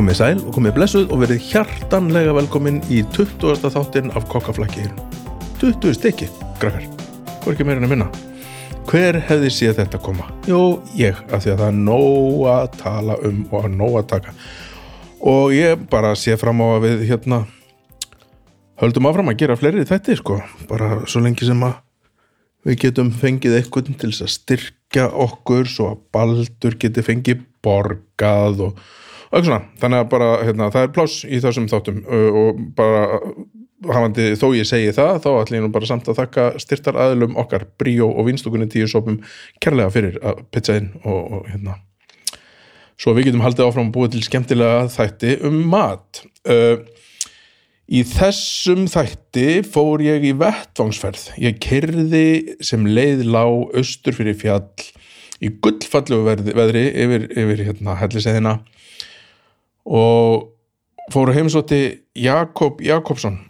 Komið sæl og komið blessuð og verið hjartanlega velkomin í 20. þáttinn af kokkaflækkiðin. 20 stykki, grakkar. Hvað er ekki meira en að minna? Hver hefði séð þetta koma? Jó, ég, af því að það er nóg að tala um og að nóg að taka. Og ég bara sé fram á að við hérna höldum áfram að gera fleiri þetta, sko. Bara svo lengi sem að við getum fengið eitthvað til þess að styrkja okkur svo að Baldur geti fengið borgað og, og eitthvað svona þannig að bara, hérna, það er pláss í þessum þáttum. Og bara hafandi þó ég segi það, þá ætlum ég nú bara samt að þakka styrtar aðlum okkar bríó og vinstúkunni tíu sopum kærlega fyrir að pizza inn og, og hérna. Svo við getum haldið áfram að búa til skemmtilega þætti um mat. Uh, Í þessum þætti fór ég í vettvangsferð. Ég kyrði sem leið lá austur fyrir fjall í gullfallu veðri yfir, yfir hérna helliseðina og fór heimsótti Jakob Jakobsson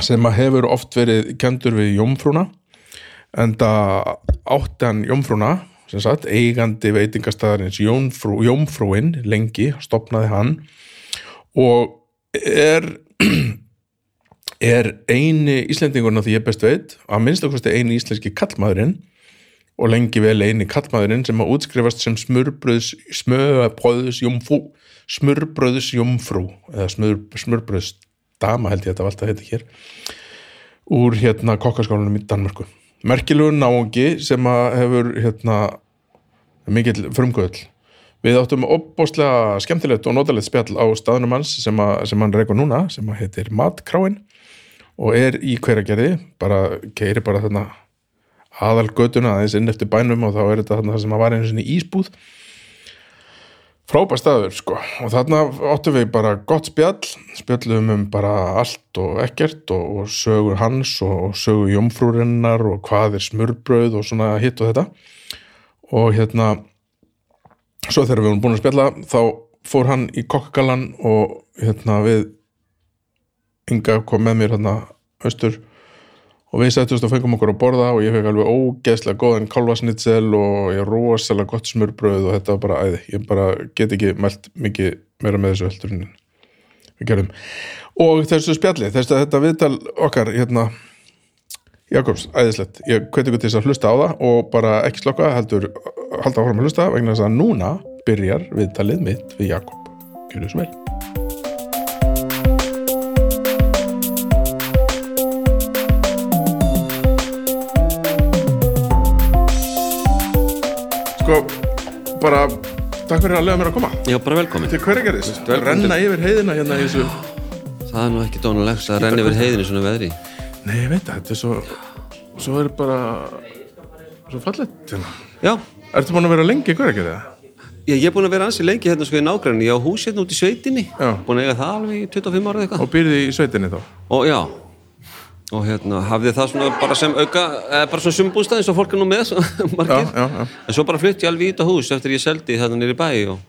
sem hefur oft verið kendur við Jómfrúna en það átti hann Jómfrúna sem sagt, eigandi veitingastæðarins Jómfrú, Jómfrúin lengi, stopnaði hann. Og er er eini Íslendingurinn að því ég best veit að minnst okkur eini íslenski kallmaðurinn og lengi vel eini kallmaðurinn sem að útskrifast sem smurbröðs smöbröðs jomfrú smurbröðs jomfrú eða smur, smurbröðs dama held ég þetta var alltaf heiti hér úr hérna kokkaskólanum í Danmörku. Merkilegur náungi sem að hefur hérna mikill frumgöðl Við áttum opbóstlega skemmtilegt og notalegt spjall á staðnum hans sem, að, sem hann reykur núna, sem að heitir Matkráin og er í hveragerði, bara keiri bara þarna aðal götuna aðeins inn eftir bænum og þá er þetta þarna það sem að var einu sinni ísbúð. Frábær staður sko. Og þarna áttum við bara gott spjall, spjallum um bara allt og ekkert og, og sögur hans og, og sögur jómfrúrinnar og hvað er smurbröð og svona hitt og þetta. Og hérna svo þegar við vorum búin að spjalla þá fór hann í kokkagallan og hérna við Inga kom með mér hérna austur og við setjumst og fengum okkur að borða og ég fekk alveg ógeðslega góðan kálvasnitsel og ég rosalega gott smurbröð og þetta var bara æði, ég bara get ekki mælt mikið meira með þessu heldur við gerum og þessu spjalli, þessu þetta viðtal okkar hérna Jakobs, æðislegt, ég hveti ykkur til þess að hlusta á það og bara ekki slokka, heldur halda áfram að hlusta vegna þess að núna byrjar viðtalið mitt við Jakob. Gjörðu svo vel Sko, bara takk fyrir að lega mér að koma Já, bara velkomin. til hverja gerðist, Velkomin. renna yfir heiðina hérna í þessu Það er nú ekki dónulegt að renna yfir heiðinu svona veðri. Nei, ég veit það, þetta er svo svo er bara svo fallegt hérna. Já, Ertu búin að vera lengi í hverja gerði það? ég, er búin að vera ansi lengi hérna sko í nágræni. Ég á hús hérna út í sveitinni. Já. Búin að eiga það alveg í 25 ára eða eitthvað. Og býrði í sveitinni þá? Og já, og hérna hafði það svona bara sem auka, bara svona sumbústað eins og fólk er nú með, svo, Já, já, já, En svo bara flutti ég alveg í þetta hús eftir ég seldi þetta nýri bæ og,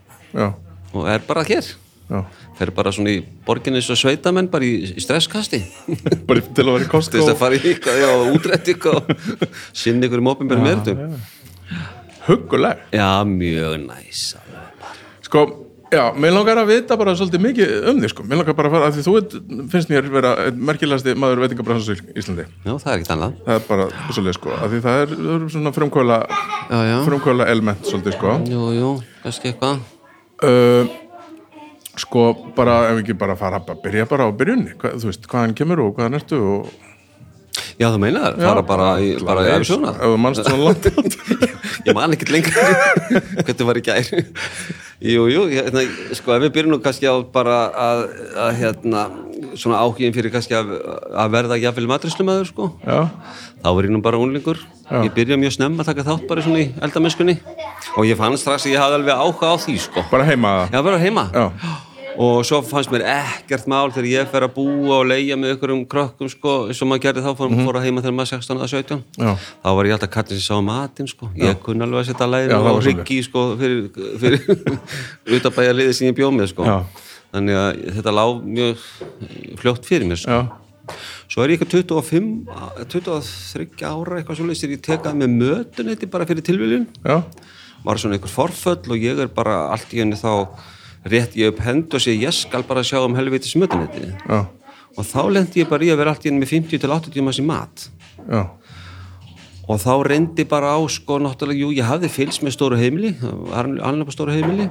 og er bara hér. já. Fer bara svona í borginni og sveitamenn bara í, í stresskasti. Bara til að vera í Til Costco þess að fara í eitthvað, já, útrætt eitthvað og sinni ykkur um opinberum erðum. Hugguleg Já, mjög næs. Sko, já, mér langar að vita bara svolítið mikið um því, sko. Mér langar bara að fara, af því þú veit, finnst mér vera merkilegasti maður veitingabransans í Íslandi. Já, það er ekkert annað. Það er bara svolítið, sko, af því það er, það er svona frumkvöla, frumkvöla element svolítið, sko. Jú, jú, kannski eitthvað. Uh, Sko, bara, ef ekki bara fara að byrja bara á byrjunni Hva, Þú veist, hvaðan kemur og hvaðan ertu og Já, þú meinar, fara bara í, æfisjóna Ef þú mannst svona langt. Ég man ekkert lengur. Hvernig var í gær Jú, jú, hérna, sko ef við byrjum nú kannski á bara að, að hérna, svona áhugin fyrir kannski að, að verða jafnvel matrislumadur, sko Já, þá var ég nú bara unlingur ég byrjaði mjög snemma að taka þátt bara svona í eldamennskunni. Og ég fann strax að ég hafði alveg áhuga á því, sko. Bara heima? Já, bara heima. Já, og svo fannst mér ekkert mál þegar ég fer að búa og leia með ykkurum krökkum sko, og maður gerði þá, fór, fór að heima þegar maður 16 eða 17 Mhm. Já. þá var ég alltaf kallin sem sá matinn sko. ég kunni alveg að setja Já, það og hryggi sko, fyrir, fyrir utabæja liði sem ég bjóð með sko. Þannig að þetta lá mjög fljótt fyrir mér sko. svo er ég eitthvað 25 23 ára eitthvað svo leysir ég tekað með mötunetti bara fyrir tilviljun var svona einhver forföll og ég er bara allt í henni þá rétt ég upp hend og sé ég skal bara sjá um helvitis mötunetti já, og þá lendi ég bara í að vera allt í henni með 50 til 80 tíma í mat. Já, og þá reyndi bara á sko náttúrulega, jú, ég hafði fylgst með stóru heimili alveg stóru heimili.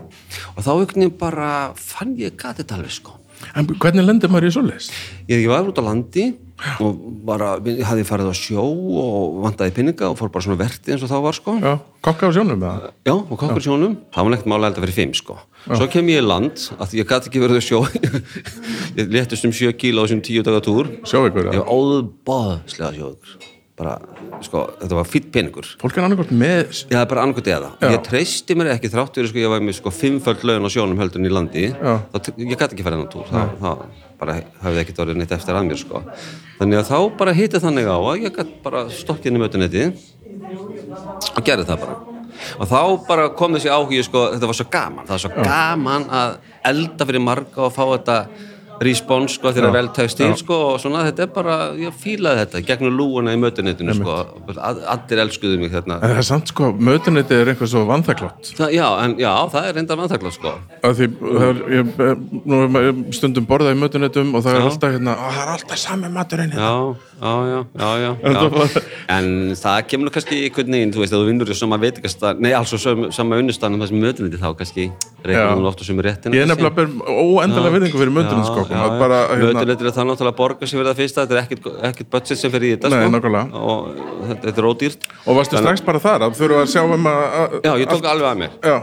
Og þá veginn bara fann ég gatið þetta alveg sko En hvernig lendir maður í svoleiðis? ég, ég var út á landi og bara, ég hafði farið á sjó og vantaði pinninga og fór bara svona verti eins og þá var sko Já, kokka á sjónum með það Já, og kokkur sjónum, það var neitt mála elda fyrir fimm sko. Svo kem ég í land, að ég gæti ekki verið á sjó, ég léttist um sjö kíla á þessum tíu daga túr. Sjá ykkur, Ég já var óðbáðslega sjóður. Bara, sko, þetta var fýtt peningur. Fólk er annarkort með Ég hafði bara annarkot eða. Já. Ég treysti mér ekki þrátt fyrir, sko, ég var með sko fimmföld laun á sjónum heldur en í landi. Já. Þá, ég gæti ekki farið þennan túr. Það, það bara hafði ekkert orðið neitt eftir að mér, sko. Þannig að þá bara hitti þannig á að ég gæti bara stokkið inn í mötunetti og gerði það bara og þá bara kom þessi áhugi sko, þetta var svo gaman, það var svo gaman að elda fyrir marga og fá þetta respons sko þegar vel tekst til sko og svona þetta er bara, ég fílaði þetta gegnum lúuna í mötunetinu sko. Allir elskuðu mig þarna En það er samt sko, mötuniti er eitthvað svo vanþaklott já, en, já, það er reyndar vantaklega sko. Að því það er, ég, nú er stundum borðað í mötunetum og það er Já. alltaf hérna, "Ó, það er alltaf sami maturinn hérna. Já, já, já, já, en það kemur nú kannski einhvern veginn, þú veist, að þú vinnur í sama veitingastað, nei, alls og sama, unnustanum þessum mötuneti þá kannski reynir hún oft á sem réttina Ég er nefnilega ber óendalega virðingu fyrir mötunum sko, að bara, hérna, Mötuneytir er það náttúrulega að borga sem verða fyrsta þetta er ekkert, ekkert budget sem fer í þetta Nei, sko. nákvæmlega. og þetta, þetta er ódýrt. Og varstu strax bara þar að þurfa að sjá um að, að Já, ég tók alveg að mér. Já.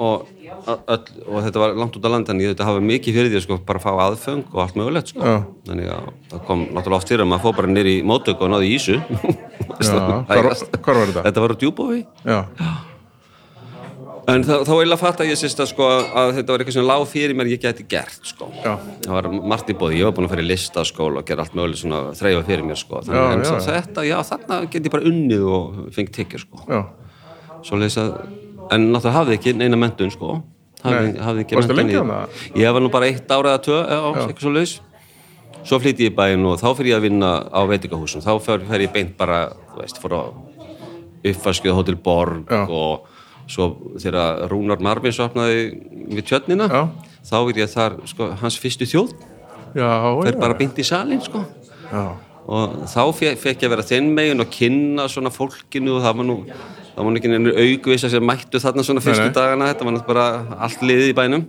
og, öll, og þetta var langt út á land en ég þetta hafa mikið fyrir því sko, bara að fá aðföng og allt mögulegt sko. Þannig að það kom náttúrulega oft fyrir að maður fór bara nýr í móttöku og náði í ísu hvar, hvar var þetta? Þetta var á djúbófi en þá, eiginlega fatt að ég sérst að, sko, að þetta var eitthvað sem lág fyrir mér ég geti gert sko. Það var margt í bóði, ég var búin að fara í listaskóla og gera allt möguleg svona þreifa fyrir mér sko. Þannig, Já, en já, þetta, já þarna get ég bara unnið og fengið tekjur sko. svo leys að, en náttúrulega hafði ekki neina mentun sko. hafði, hafði ekki Varstu menntun lengi í- ég var nú bara eitt ára eða tvö já, eitthvað svo leys svo flytti ég í bæinn og þá fyrir ég að vinna á veitingahúsum þá fer ég beint bara veist, fór á uppfarskjöð Hotel Borg Já. og svo þegar Rúnar Marvins opnaði við tjörnina Já. þá er ég þar sko, hans fyrstu þjóð já, bara beint í salin sko. já. Og þá fe- fekk ég að vera þinn megin og kynna svona fólkinu og það var nú það var nú ekki neina augvisa sem mættu þarna svona fyrstu nei. dagana, þetta var náttúrulega bara allt liðið í bænum.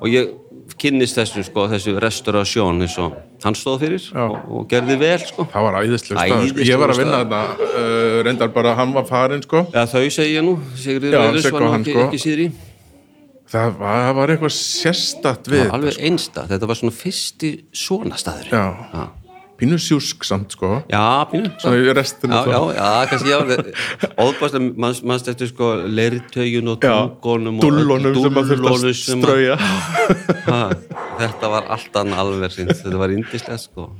Og ég kynnist þessu sko, þessu restaurasjón eins og hann stóð fyrir og, og gerði vel sko. Það var æðislega stað, sko. Ég var að vinna þarna, uh, reyndar bara hann var farinn sko. Já, þau segi ég nú, Sigurður Sigga var nú ekki, sko. ekki síðri. Það var, var eitthvað sérstatt við. þetta, alveg einsta, þetta var svona fyrsti svona staður Já. Pínu sjúsk samt sko. já pínu í restina Já, já, já, kannski já Óðbærslega, mann mann eftir sko leirtögjun og Já, tungunum og dúllunum sem maður dúllunum að strauja ha, Þetta var allt annað alveg sínt Þetta var indislegt sko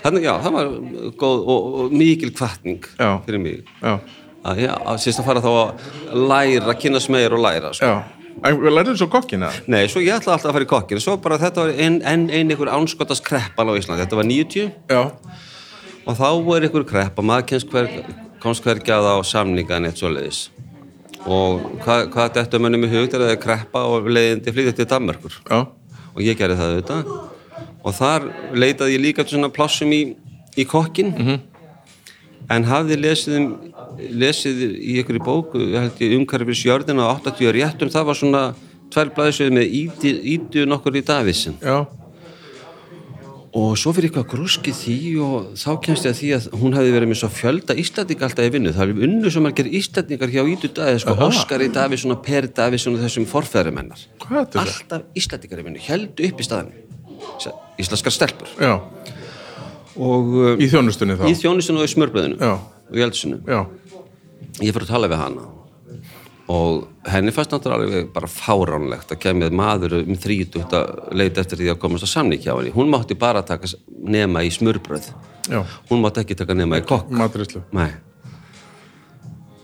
Þannig, já, það var góð og, og mikil kvartning Já. fyrir mig Já, að, já, sérst að fara þá að læra, kynast meir og læra sko. já við lærðum svo kokkina Nei, svo ég ætlaði alltaf að fara í kokkin Svo bara þetta var enn ein, ein einhver ánskotast kreppan á Íslandi. Þetta var 90 Já, og þá er ykkur kreppa, maður hver, komst hvergi að á samningan eitt svo leiðis og hvað, hvað þetta mönnum í hug þegar það er kreppa og leiðindi flytja til Danmerkur? Já, og ég gerði það auðvitað. Og þar leitaði ég líka til svona plássum í, í kokkin en hafði lesið, um, lesið í ykkur í bóku, ég held ég umhverfis jörðina á 80 réttum, það var svona tvær blæðisöð með ídu, nokkur í Davísin já, og svo fyrir eitthvað grúskið því og þá kemst ég að því að hún hefði verið með svo fjölda Íslandinga alltaf í vinnu. Það er unnu sem margir Íslandingar hjá Ídu Davíð sko, Óskari Davíðsson og Per Davíðsson og þessum þetta? alltaf Íslandingar í vinnu, heldu upp í staðan íslenskar stelpur. Já, og uh, í þjónustunni þá? Í þjónustinu og í smörbröðinu Já. og í eldusinu Já, ég fyrir að tala við hana. Og henni fannst náttúrulega bara fáránlegt að kemið maður um þrítugt að leita eftir því að komast á samník hjá henni. Hún mátti bara taka nema í smörbröð já, hún mátti ekki taka nema í kokk.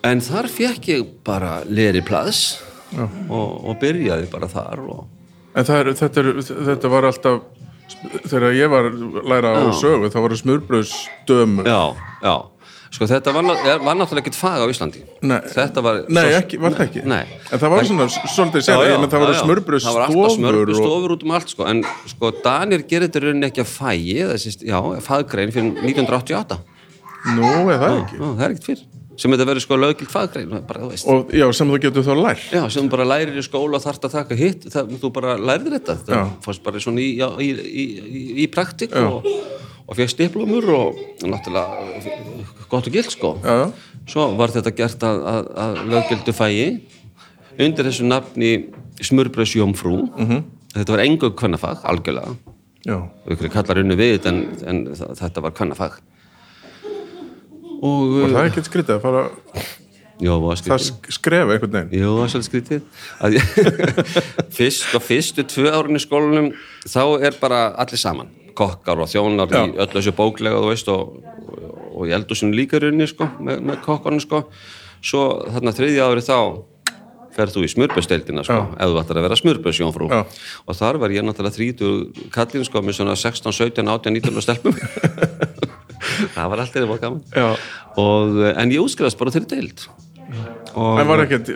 En þar fekk ég bara leri plaðs og, og byrjaði bara þar og En það er, þetta, er, þetta var alltaf þegar ég var læra á sögu þá var það smurbröðsdömu já, já sko þetta var, var náttúrulega ekkert fag á Íslandi Nei. var Nei, svo- ekki, var það ekki? Nei. En það var svona svolítið sér, en það já. smurbröðsstofur það var alltaf og... smörbröðstofur út um allt sko. en sko Danir gerir þetta í rauninni ekki að fægi þessi, já, faggrein fyrir 1988 Nú, er það ekki? já, það er ekkert fyrir sem þetta verður sko lögild faggrein Og já, sem þú getur þá lært. Já, sem þú bara lærir í skóla og þarft að taka hitt það, þú bara lærir þetta. Já. það fórst bara svona í, já, í, í, í, í praktik og, og fegst diplomur og náttúrulega gott og gilt sko. Já, svo var þetta gert að, að, að löggildu fægi undir þessu nafni smurbröðsjómfrú -hmm. þetta var engu kvennafag, algjörlega. Já, ykkur kallar unni við en, en þetta var kvennafag og og það er ekkert skrítið að fara já, það skrefa einhvern veginn. Jú, það er svolítið skrítið. Fyrst, sko, fyrstu tvö árin í skólanum þá er bara allir saman. Kokkar og þjónar í Já. öllu þessu bóklega veist og, og ég eldur sinni líka runni sko, með, með kokkarnu sko. Svo þarna þriðja ári þá ferð þú í smurbusteildina sko, ef þú ættir að vera smurbuðsjónfrú Já. og þar var ég náttúrulega þrítu kallin sko með svona 16, 17, 18, 19 stelpum það var alltaf það var gaman. Eh, en ég útskrifast bara til deild. Og En var ekkert,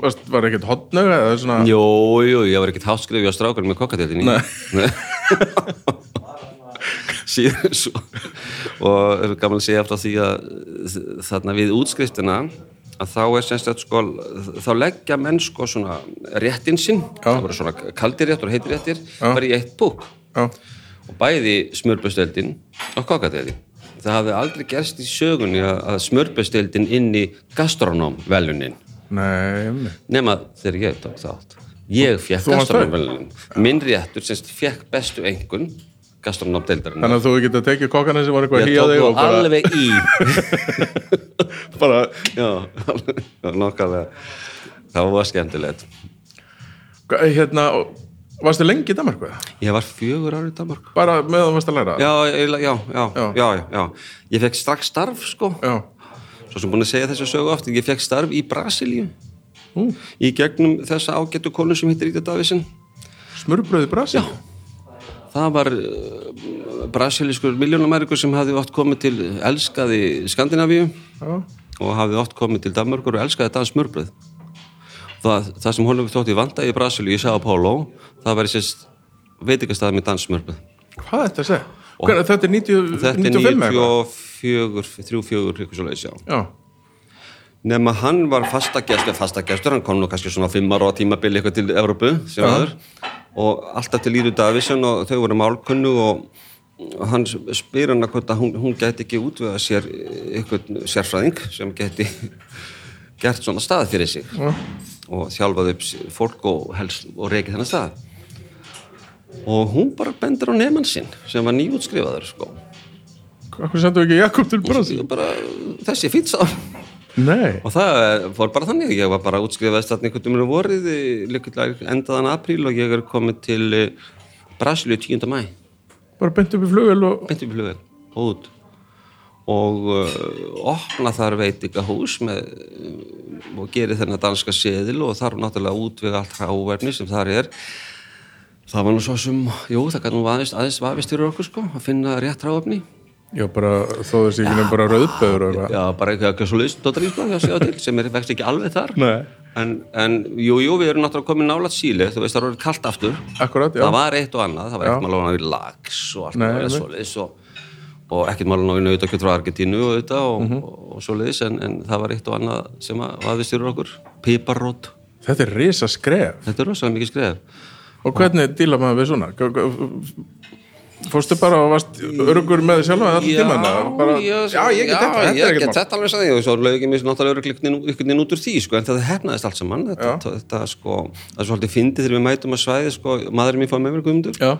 var, var ekkert hotnöga eða svona Jú, jú, ég var ekkert háskrifi á strákar með kokkadeldinni Nei. Síðan svo og er gaman að segja frá því að þarna við útskriftina að þá er semst að sko þá leggja menn sko svona réttin sinn, það voru svona kaldir réttur og heitir réttir, bara í eitt búk. Já, og bæði smörbustöldin og kokkadeldin það hafði aldrei gerst í sögunni að, að smörbustöldin inn í gastronóm velunin nei, nei. nema þegar ég tók þátt. Ég varst gastronómvelunin minn réttur semst fekk bestu engun gastronómdeildarinn Þannig að þú getur tekið kokkarna sem var eitthvað að ég tók og bara, alveg í. Bara já, nokkalega það var skemmtilegt. Hérna, varstu lengi í Danmarku? eða? ég var fjögur ár í Danmark Bara með það varst að læra? já, já, já, Já. já, já, já ég fekk strax starf sko Já, svo sem búin að segja þessu sögu oft ég fekk starf í Brasilíu í gegnum þessa ágættu konu sem hittir Íta Davísson smurbröði Brasil? það var uh, brasilískur miljónamærikur sem hafði oft komið til elskaði Skandinavíu Já, og hafði oft komið til Danmarkur og elskaði dans smörbröð það, það sem honum þótti vanda í Brasilíu í Sao Paulo það var í sérst veitingastæði með dans smörbröð hvað er þetta að segja? Hvernig, þetta er 90, þetta er 95 eða eitthvað? 94, 3-4 ykkur svo leiðis já. Já, nema hann var fastagestur fastagestur, hann kom nú kannski svona 5 ára tímabili eitthvað til Evrópu og alltaf til Íru Davísson og þau voru málkunnu og hann spyr hana hvort að hún, hún gæti ekki útvega sér eitthvað sérfræðing sem gæti gert svona stað fyrir sig og þjálfaði upp fólk og, helst, og reikið þennan stað og hún bara bendur á nefnann sinn sem var nýjútskrifaður sko. hvað sendu ekki Jakob til Brasil? þessi Nei, og það fór bara þannig ég var bara útskrifaðist þarna einhvern veginn um líkulega endaðan apríl og ég er komið til eh, Brasilíu 10. mæ bara beint upp í flugvel og beint upp í flugvel og út og uh, opna þar veitingahús með, uh, og gerir þennan danska seðil og þar náttúrulega útvega allt hráverni sem þar er. Það var nú svo sem, jú það kann nú aðeins, aðeins vafist fyrir okkur sko að finna rétt hráverni Já, bara þó þessi ekki nefn bara rauðböður eitthvað. Já, bara eitthvað, eitthvað svo til sem er vext ekki alveg þar. Nei, en, en jú, jú, við erum náttúrulega komin nálat síli þú veist það er orðið kalt aftur. Akkurat, já. Það var eitt og annað, það var Já. að við lags og allt og nei. svoleiðis og, og ekkert mál að við nautakjöld frá Argentínu og, þetta og, Mhm. og, og svoleiðis en, en það var eitt og annað sem að vaðist fyrir okkur. Piparrót, Þetta er risa skref. Þetta er rosalega mikið skref. Og hvernig díla maður við svona? Fórstu bara og varst örugur með þig sjálfa allir tíma bara, já, já, ég get þetta, þetta ég er ekkert mál. þetta alveg sagði og svo lög ég náttúrulega veginn út úr því sko, en það hefnaðist allt saman. Þetta, þetta, sko, það er svolítið fyndið þegar við mætum að svæði sko, maðurinn mér fóð með mér guðmundur. Já.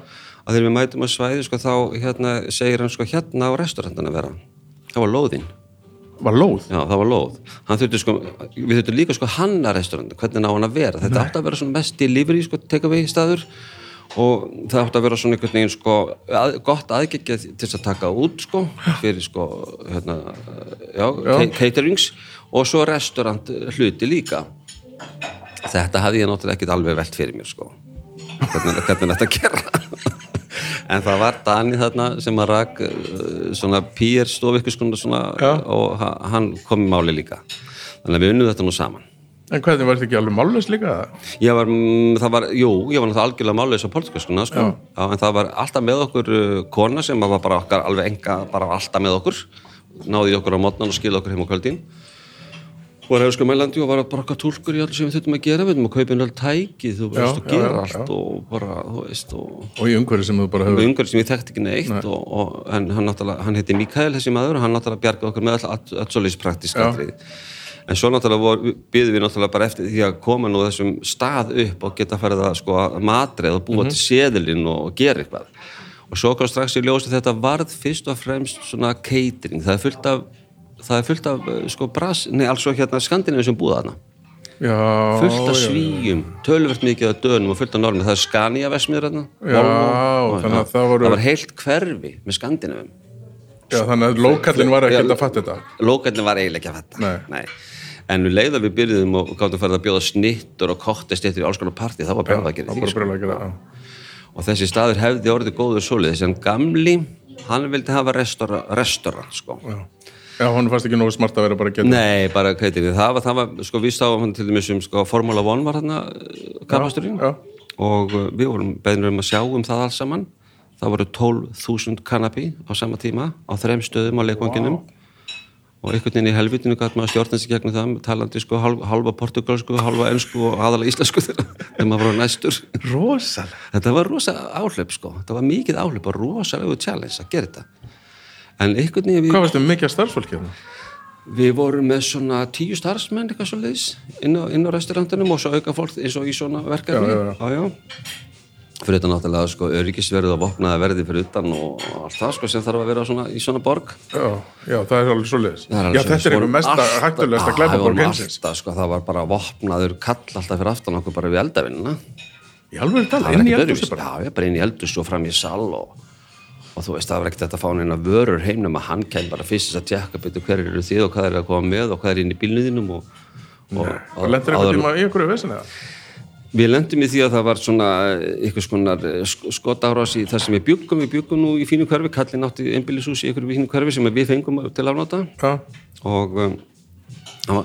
Að þegar við mætum að svæði sko, þá hérna, segir hann sko, hérna á restaurantin að vera það var lóðinn var lóð Já, það var lóð. Hann þurfti sko, við þurftum líka sko hanna restaurant, hvernig ná hann að vera. Þetta átti að vera mest delivery sko, takeaway staður og það átti að vera svona einhvern veginn sko að, gott aðgengja til þess að taka út sko fyrir sko hérna, já, Já. caterings og svo restaurant hluti líka. Þetta hafði ég náttúrulega ekkert alveg velt fyrir mér sko. Hvernig, hvernig þetta að gera. En það var Dani þarna sem að rak uh, svona pýr Já. og ha- hann kom í máli líka. Þannig að við unnum þetta nú saman. En hvernig var þetta ekki alveg mállust líka? Ég var, mm, það var, jú, ég var náttúrulega algjörlega máliðis á politíkaskuna, sko, Já, en það var alltaf með okkur uh, kona sem var bara okkar alveg enga, bara alltaf með okkur. Náði okkur á mótnan og skilði okkur heim á kvöldin var hefur sko meðlandi og var bara okkar túlkur í allir sem við þurfum að gera. Við þurfum að kaupa inn allt tæki, þú veist, og já, gera já, allt og bara, þú veist, og og í umhverju sem þú bara og hefur umhverfið sem ég þekkti ekki neitt og, og, en hann hann heiti Mikael þessi maður og hann náttúrulega bjargaði okkur með all- svolítið praktísk Já. en svo náttúrulega byggðum við náttúrulega bara eftir því að koma nú þessum stað upp og geta farið að sko matreið og búa til seðilinn og gera eitthvað. Og svo kom strax í ljós að þetta varð fyrst og fremst svona catering. Það er fullt af það er fullt af eh, sko bras, nei alls og hérna Skandinavíu sem búða þarna já, fullt af já, svíjum, tölvert mikið af dönum og fullt af normin, það er Scania vesmiður þarna Já, Volvo, þannig að já. það voru- var heilt hverfi með Skandinavum já, þannig að lókallin var ekkert að fatta þetta Lókallin var eiginlega ekki að þetta Nei. En við leiða við byrjuðum og gáttum farið að bjóða snittur og kottestéttir í alls konar partí, það var brjáða að gera það sko. brjóla að gera já. og þessi staður hefði orðið góður svoleiðis en gamli, hann vildi hafa restaurant sko. Já. Já, hún fannst ekki nógu smart að vera bara geta Nei, bara hvað heitir það var, það var, sko við hann til dæmis um sko, Formula 1 var þarna kapasturinn. og uh, við vorum beðnir um að sjá um það alls saman. Það voru 12.000 kanapi á sama tíma á þrem stöðum á leikvanginum. Og einhvern veginn í helvitinu gæt maður stjórnast í gegnum það talandi sko halv, halva portugalsku, halva ensku og aðalega íslensku þegar maður var næstur. Rosalega. Þetta var rosa áhlaup sko. Þetta var mikið áhlaup og rosalegu challenge að gera þetta en einhvern veginn við hvað varstu með mikið af starfsfólki hérna? Við vorum með svona tíu starfsmenn eitthvað svo leiðis inn á, á restaurantunum og svo auka fólk eins og í svona verkefni. Já, já, já. Fyrir þetta náttúrulega sko öryggisverð og vopnaða verði fyrir utan og allt það sko sem þarf að vera svona, í svona borg. já, já, það er alveg er alveg já, þetta er einhver Já, við glæpaborg vorum heimsins alltaf, sko, það var bara vopnaður kall alltaf fyrir aftan okkur bara við eldavinnina. í alveg tala, inn í öðruvísi. bara Já, bara inn í eldhús og fram í sal og, og þú veist, það var ekkert þetta að fá neina vörur heimnum að hann kem bara fyrst þess að tjekka betur hverju eru þið og hvað er að koma með og hvað er inn í bílniðinum og, og, og lendur einhvern tíma í einhverju vesin eða? Við lendum í því að það var svona eitthvað skonar skotárás í það sem við byggum, við byggum nú í fínu hverfi, kallin átti einbýlishús í einhverju fínu hverfi sem við fengum til afnáta já, og um,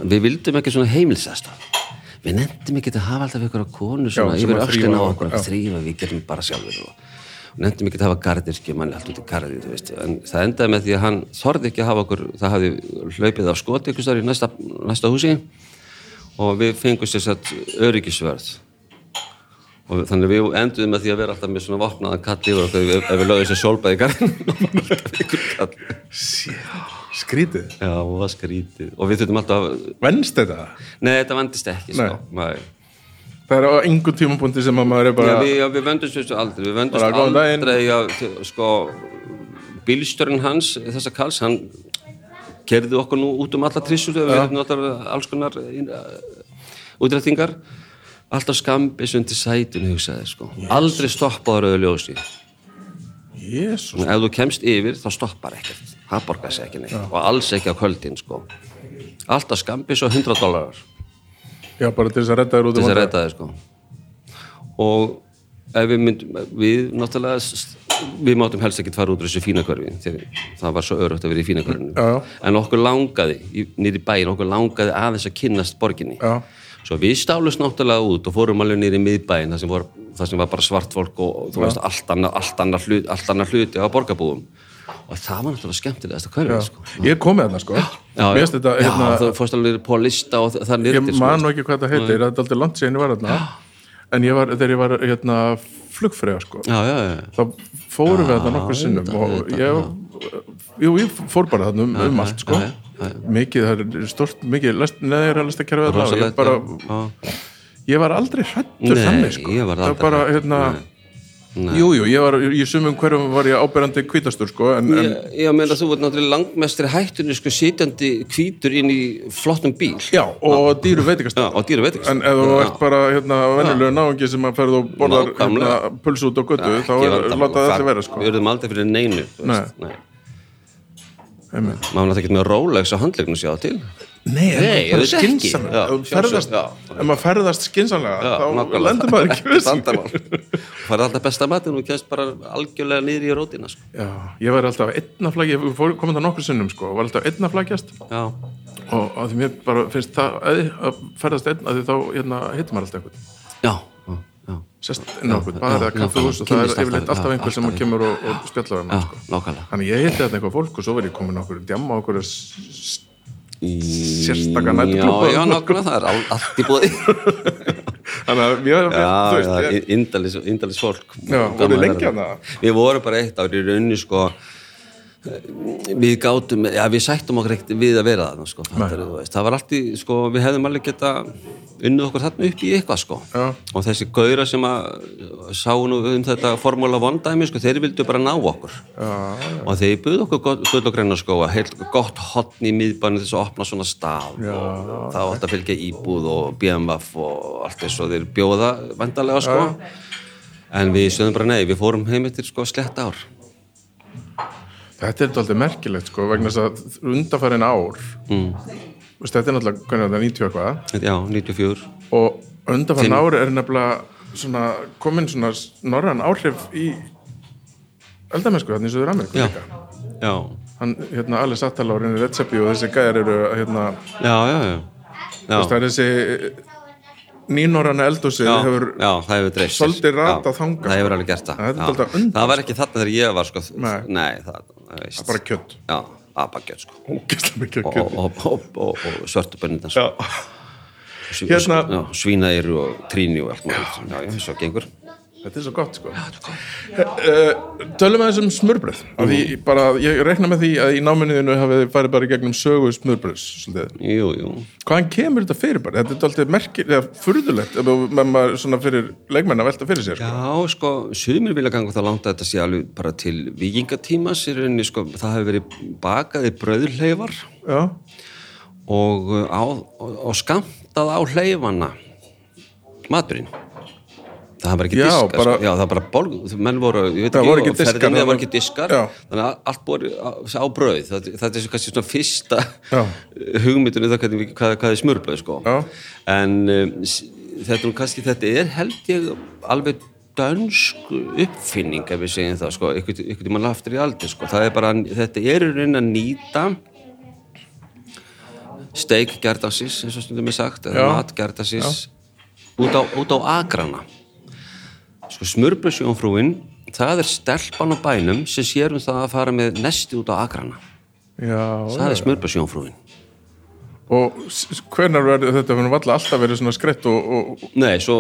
við vildum ekki svona heimilsastaf. Við nefndum ekki að hafa alltaf ykkur konu svona Já, yfir að þrífa á okkur, þrýfa við gerum bara sjálfur og og nefndum ekki að hafa gardirski manni allt út í veist. En það endaði með því að hann þorði ekki að hafa okkur það hafði hlaupið á skoti ykkur í næsta, næsta húsi og við fengum sér satt öryggisverð og þannig að við enduðum með því að vera alltaf með svona vopnaðan kall yfir okkur ef, við lögum sér sólbæði garðin skrítið. Já, það skrítið. Og við þurfum alltaf að venst þetta? Nei, þetta vandist ekki, sko. Nei. Það er á einhvern tímapunkti sem að maður er Já, bara við, já, við vendumst þessu aldrei. Við vendumst aldrei að, sko, bílstjörn hans, þessa kalls hann kerði okkur nú út um alla trissur við erum náttúrulega alls konar útrættingar alltaf skambis undir sætinu hugsaði, sko. aldrei stoppaður auðvitað ljósi. Jésus, ef þú kemst yfir þá stoppar ekkert. Það borgar sig ekki neitt. Og alls ekki á kvöldin sko. alltaf skambis og 100 dólarar já bara til þess að redda þér út til um þess að redda þið sko. og ef við myndum við náttúrulega við máttum helst ekki fara út úr þessu fína körfi þegar það var svo örugt að vera í fína körfinu Já, já. en okkur langaði nýri bæin, okkur langaði aðeins að kynnast borginni Já. svo við stálust náttúrulega út og fórum alveg nýri miðbæin þar sem, sem var bara svart fólk og, þú veist allt hlut, allt annað hluti á borgarbúum og það var náttúrulega skemmtilegast að körfi sko. ég er komið þarna sko. Þetta já, hérna, þú fórst alveg på lista og það ég nýrtir man nú ekki hvað það heitir það er aldrei langt síðan ég var þarna. En ég var, þegar ég var hérna flugfrega sko. Já, já, já, þá fórum við þetta nokkur sinnum og ég, jú, ég fór bara þarna um, um allt sko. mikið, það er stort, mikið lest, neður að lesta kerfið þarna. Og ég bara, ég var aldrei hrættur þannig sko. ég var það aldrei bara, hérna Nei. jú, jú, ég var, í sumum hverjum var ég áberandi kvítastur sko, en, en Ég, ég meina þú ert náttúrulega langmestri hættunni sko sitjandi hvítur inn í flottum bíl. Já, og dýru og dýra veitingast En ef þú ert bara hérna venjulegu náungi sem að ferð og borðar hérna, puls út á götu þá er það allir vera sko. Við erum aldrei fyrir neinu Nei. Maður náttúrulega ekki með Rolex á handleiknum sjá til Nei, Nei, ekki. skynsamlega Já, ef maður ferðast skynsamlega þá lendur maður ekki við. Það er alltaf besta matinn og kemst bara algjörlega niður í rótina sko. Já, ég var alltaf einna flaggi ég fór- komið það nokkur sinnum sko, var alltaf einna flaggjast Já, og að því mér bara finnst það að, ferðast einn að því þá hérna, hittir maður alltaf einhvern já, já, já. sest inn á einhvern, bara já, það kaffehús og það er yfirleitt alltaf, alltaf einhver sem alltaf, kemur og, og spjallar það sko. Þannig ég hitti þetta eitthvað fólk og svo verið komin okkur okkur sérstaka Já, já, nákvæmlega, það er all, allt í búði Þannig að ég, þú Já, já, indalis, fólk Já, Gaman voruð að lengi vera þarna? þarna. Við vorum bara eitt ár í raunni sko við gátum, já við sættum okkur ekkert við að vera þarna sko, veist. það var allt í, sko, við hefðum alveg geta unnið okkur þarna upp í eitthvað sko. Já. og þessi gaura sem að sá nú um þetta formúla vondæmi sko, þeir vildu bara ná okkur. Já, og þeir buðu okkur gull og greina skóa heilt gott hotn í miðbænu þess að opna svona staf Já, og það átt að fylgja íbúð og BMF og allt þess og þeir bjóða vandarlega sko. En við sögðum bara nei, við fórum heim eftir sko slett ár Þetta er alltaf merkilegt sko vegna þess að undarfærin ár mm. veist, þetta er náttúrulega hvernig er þetta 90 eitthvað? Já, 94 og undarfærin ár er nefnilega svona, komin svona norræn áhrif í eldamennsku sem þau er Ameríku já, já, hann, hérna, Alice Attala og Reynir Redzepi og þessi gæðar eru hérna, já, já, já. þú veist, það er þessi nýnorræna eldhúsið hefur hefur svolítið ratað Já, þangað, það sko. hefur alveg gert það. Það það var ekki þarna þegar ég var sko. Nei. nei það, það bara kjött abagjöld sko. Og, og, og, og, og svörtu bönnindans Já. Hérna- já, svínaeiru og tríni og allt já, svo gengur Þetta er svo gott sko uh, Tölum aðeins um smurbröð mm. því bara, Ég rekna með því að í náminniðinu hafið þið farið bara gegnum sögu svolítið. jú, jú, Hvaðan kemur þetta fyrir bara? Þetta er alltaf merkir, eða furðulegt með maður svona fyrir leikmenn að velta fyrir sér sko. já, sko sumir vilja ganga það langt að þetta sé alveg bara til vikingatímas í rauninni, sko, það hefur verið bakaði brauðleifar Já, og, uh, á, og, og skamtað á hleyfana maturinn það var ekki Já, diskar bara- sko. já, það var bara borg, menn voru ég veit Það ekki, ekki ferðinni, diskar, það það voru var- ekki diskar Já. þannig að allt voru á, brauð þetta, þetta er kannski svona fyrsta Já. hugmyndinu það hvernig, hvað, hvað er smurbrauð sko. En um, þetta, kannski, þetta er held ég alveg dönsk uppfinning ef við segjum það sko, ykkur, ykkur tímann aftur í aldur sko. það er bara, þetta er í raunin að nýta steik gerðasis eins og stundum er sagt, eða mat gerðasis út á, út á agrana sko smurbröðsjónfrúin það er stelpan á bænum sem sér um það að fara með nesti út á agrana já, það er smurbröðsjónfrúin Og hvenær verður þetta valla alltaf verið svona skreitt og, og Nei, svo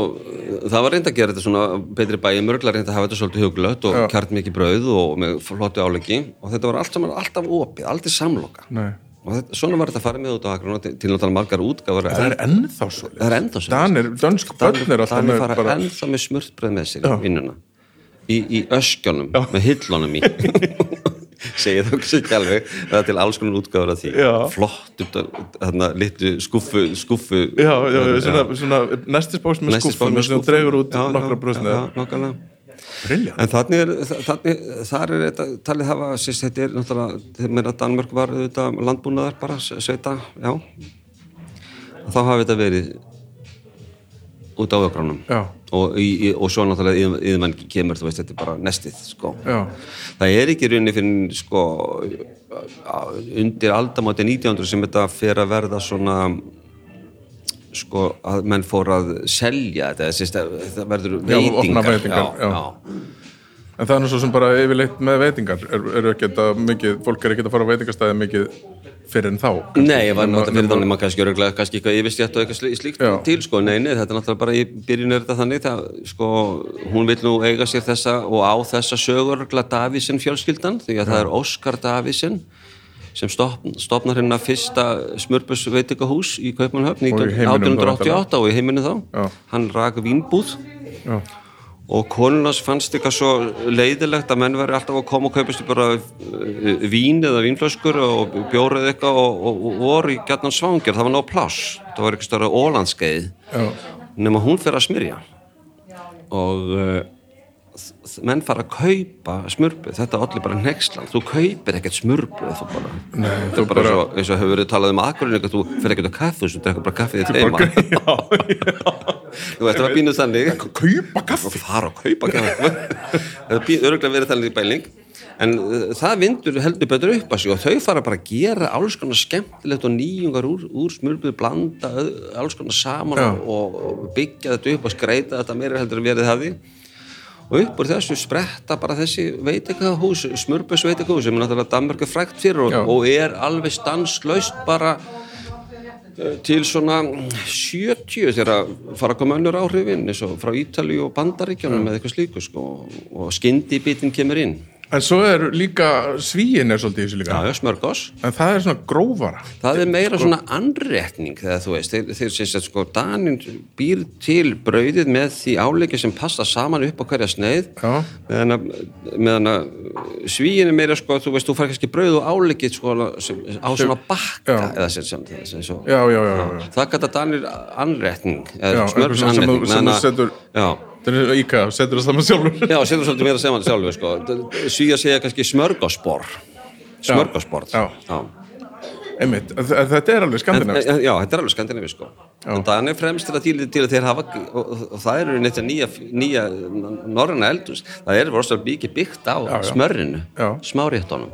það var reynd að gera þetta svona betri bæði, mörgla reynd að hafa þetta svolítið huglött og kjart mikið brauð og með flottu áleggi. Og þetta var allt saman alltaf opið, aldrei samloka. Nei. Og þetta, svona var þetta að fara með út á agrana til, til náttúrulega margar útgáfur. Það er ennþá svo það er enda svo Danir, dönsk börn er alltaf með bara ennþá með smurtbröð með sér í vinnuna. Í, í öskjónum, með hillunum í. Segið það ekki alveg það er til alls konar útgáður af því. Já. flott þarna litlu skuffu skuffu Já, já, já, svona, svona með Nestisbók skúffum með sem skúffu. dregur út nokkra bröðsneið Briljant En þannig er, þannig, þar er þetta talið hafa, sérst, þetta er náttúrulega, þegar meira Danmörk var þetta landbúnaðar bara, sveita, já. Þá hafi þetta verið út á ökránum. Og, í, og svo náttúrulega yðmenn kemur, þú veist, þetta er bara nestið, sko. Það er ekki rauninni fyrir, sko, undir aldamáti 1900 sem þetta fer að verða svona, sko, að menn fór að selja þetta, sérst, það verður Já, opna veitingar. veitingar, já. já. En það er svo sem bara yfirleitt með veitingar er, er mikið, fólk er ekki að fara á veitingastæði mikið fyrir en þá kannski. Nei, ég var náttúrulega fyrir þannig maður kannski öruglega kannski eitthvað yfirstjætt og eitthvað slí- slíkt Já. til sko, nei, nei, þetta er náttúrulega bara í byrjun er þetta þannig, það, sko, hún vil nú eiga sér þessa og á þessa sögurgla Davísson fjölskyldan, því að það er Óskar Davísson sem stopn, stopnar hérna fyrsta smörbus veitingahús í Kaupmannhöfn Og í heiminum þá 1888 og í heiminu þá. Já. hann rak vínbúð. Já, og konunars fannst eitthvað svo leiðilegt að menn veri alltaf að koma og kaupast bara uh, vín eða vínflöskur og bjórið eitthvað og, og, og voru í gætnan svangir, það var ná pláss. Það var eitthvað störa ólandskeið nema hún fyrir að smyrja. Og þ- menn fara að kaupa smurbu, þetta er allir bara nexlan þú kaupir ekkert smurbu þú bara, Nei, þú bara, bara- Svo, eins og hefur verið talað um eitthvað, þú fyrir ekkert að kaffu þú drekkur bara kaffið þitt heima þú veist það var bínuð þannig kaupa kaffi? Og fara að kaupa kaffi. Það er öruglega verið þannig í bæling. En uh, það vindur heldur betur upp að sig og þau fara bara að gera alls konar skemmtilegt og nýjungar úr, úr smurbuð blanda alls konar saman Já. og, byggja þetta upp og skreita þetta meira heldur en verið hafi og upp úr þessu spretta bara þessi veitingahús, smurbuðs veitingahús sem er náttúrulega Danmörku frækt fyrir og, og er alveg stanslaust bara eh, til svona 70 þegar fara að koma önnur áhrifin eins og frá Ítalíu og Bandaríkjónum eða eitthvað slíku sko. Og skyndibitinn kemur inn En svo er líka svíin er svolítið í þessu líka. Já, já, smörgós En það er svona grófara. Það er meira svona anretning þegar þú veist, þeir, þeir sem sagt sko Danin býr til brauðið með því áleiki sem passa saman upp á hverja sneið. Já. meðan að, meðan að svíin er meira sko, þú veist, þú fær kannski brauð og áleikið sko sem, á svona bakka Já. eða sem, sem, sem, svo. Já, já, já, já, já. það gæta Danir anretning Já, eða eitthvað sem- sem þú- setur- já, Það er íka, setur það saman sjálfur. Já, setur svolítið meira saman sjálfur sko. svíja segja kannski en þ- en þetta er alveg en- já, þetta er alveg skandinavi sko. en það er fremst til að til, til að þeir hafa og, og, það eru neitt nýja, nýja norræna eldus það er rosalega mikið byggt á já. Já. smáréttunum.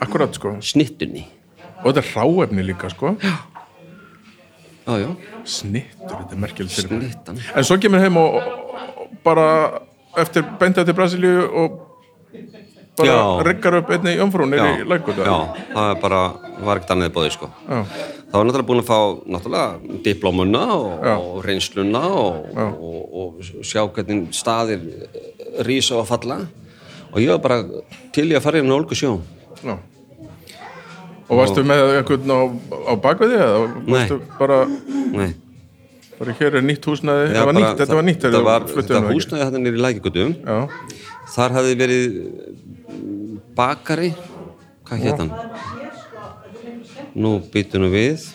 Akkurat, sko. Snittunni. Og þetta er ráefni líka, sko. Já, já, Snittur, þetta er snittan. En svo kemur heim og bara eftir bendað til Brasilíu og bara Já. riggar upp einni jómfrún já, nýri lækut já, það er bara var ekkert annað bóði sko. Það var náttúrulega búin að fá náttúrulega diplómuna og, og reynsluna og, og, og sjá hvernig staðir rísa og falla. Og ég var bara til í að fara inn á Olgu sjó. Já. Og varstu með einhvern á, á bakveði eða varstu bara, nei bara hér er nýtt húsnaði Já, var bara- nýtt, þetta var nýtt þetta var, ekki. húsnaði þetta nýri lækikutum þar hafði verið bakari hvað hétt hann? Nú býtu nú við.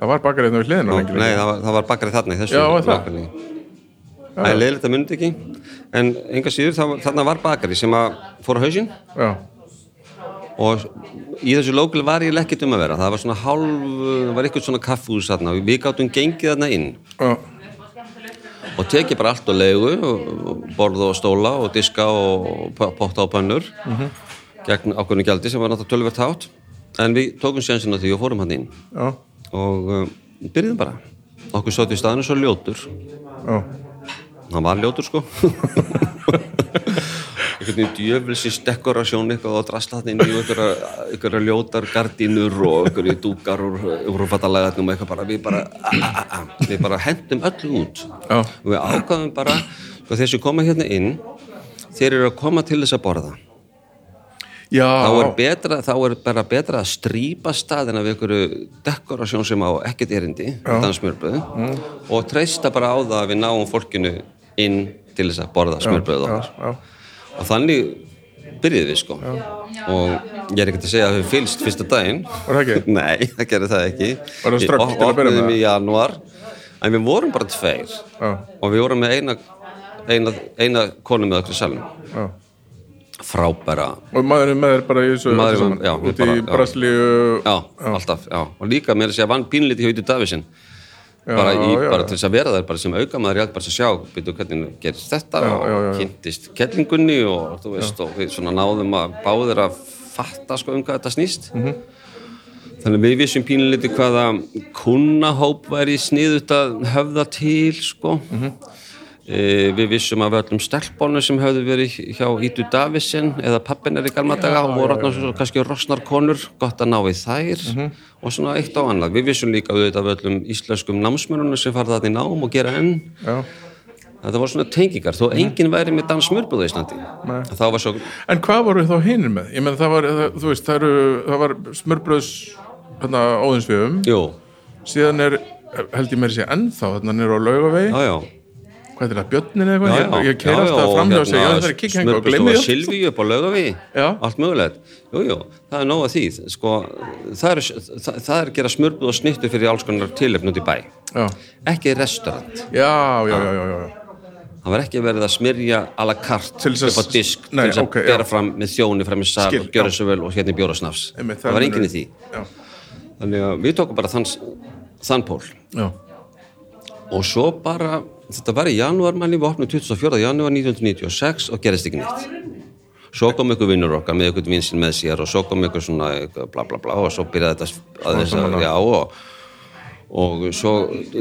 Það var bakar hérna við lengi nei, það var, það var bakari þarna í þessu Já, var það? bakari. Er leiðilegt að myndi ekki. En enga síður var, þarna var bakari sem að fór á hausinn. Já, og í þessu lókil var ég lekkit um að vera. Það var svona hálf, það var eitthvað svona kaffús þarna. Við gáttum gengið þarna inn. Já, og tekið bara allt og borða og stóla og diska og potta og pönnur. Gegn ákveðinu gjaldi sem var náttúrulega tölvert hátt. En við tókum sjansinn á því og fórum hann inn. Já, og um, byrjuðum bara. Okkur sátt í staðinu svo ljótur. Hann var ljótur sko einhvern veginn djöfelsins dekorasjón eitthvað og drasla hann inn í einhverja, ljótar gardínur og einhverju dúkar úr, úr fattalagatnum og eitthvað bara við bara, a, a, a, við bara hendum öllu út. Já. og við ákvaðum bara sko, þeir sem koma hérna inn þeir eru að koma til þess að borða. Já, þá er, betra, þá er bara betra að strýpa staðina við einhverju dekorasjón sem á ekkert erindi Mm. og treysta bara á það að við náum fólkinu inn til þess að borða smjörbröð já, okkar og þannig byrjuðum við sko. Og ég er ekkert að segja að við fylgst fyrsta daginn? Nei, það gerði það ekki. Var það Við til að byrja með? í janúar en við vorum bara tveir. Já, og við vorum með eina eina, eina konu með okkur já. Frábæra. Og maðurinn með þér bara í þessu Maðurinn já, við út í já. Brasilíu já, alltaf, já. Og líka með þess að vann pínlítið hjá Íti Davísinn bara, í, bara til þess að vera þær sem aukamaður ég held bara að sjá, byrju hvernig gerist þetta og kynntist kellingunni og þú veist, og við svona náðum að báðir að fatta sko um hvað þetta snýst. Mhm. þannig að við vissum pínlítið hvaða kunnahóp væri sniðut að höfða til sko. Mhm. e, við vissum af öllum stelpónu sem höfðu verið hjá Ídu Davisen eða pappinar í galma daga og voru svo kannski rosnar konur gott að ná í þær og svona eitt á annað. Við vissum líka auðvitað af öllum íslenskum námsmörunum sem farið það í nám og gera enn. Já. þetta voru svona tengingar, þó enginn væri með dansmörbúðu í Íslandi. Svo En hvað voru þá hinir með? Ég menn það var, það, þú veist, það, eru, það var smörbröðs hérna, óðinsviðum síðan er, held ég að sé ennþá þarna nýra á laugavegi, hvað er það, björnin eða Já, eitthvað, já, ég, ég keir alltaf og framhjá og segja, já það er hengur og smurbrauð glemmi og því. Silvíu upp á laugaví Já. allt mögulegt, jú, jú, það er nóg að því. Sko, það er, það, það er gera smurbröð og snittu fyrir alls konar tilefn út í bæ. Já, ekki restaurant, já, já, já, já, já. það var ekki verið að smyrja a la carte upp á disk til þess að ok, já. bera fram með þjóni fram í sal Skil, og gjöra já. svo vel og hérna bjóra snafs Einmitt, það var enginn í því. Já, þannig að við tókum bara þann, þann pól. Já, og svo bara, þetta var í janúar manni, við opnum 24. janúar 1996 og gerist ekki neitt. Svo kom ykkur vinnur okkar með ykkur vinsinn með sér og svo kom ykkur svona eitthvað bla bla bla og svo byrjaði þetta að þess að, já og og svo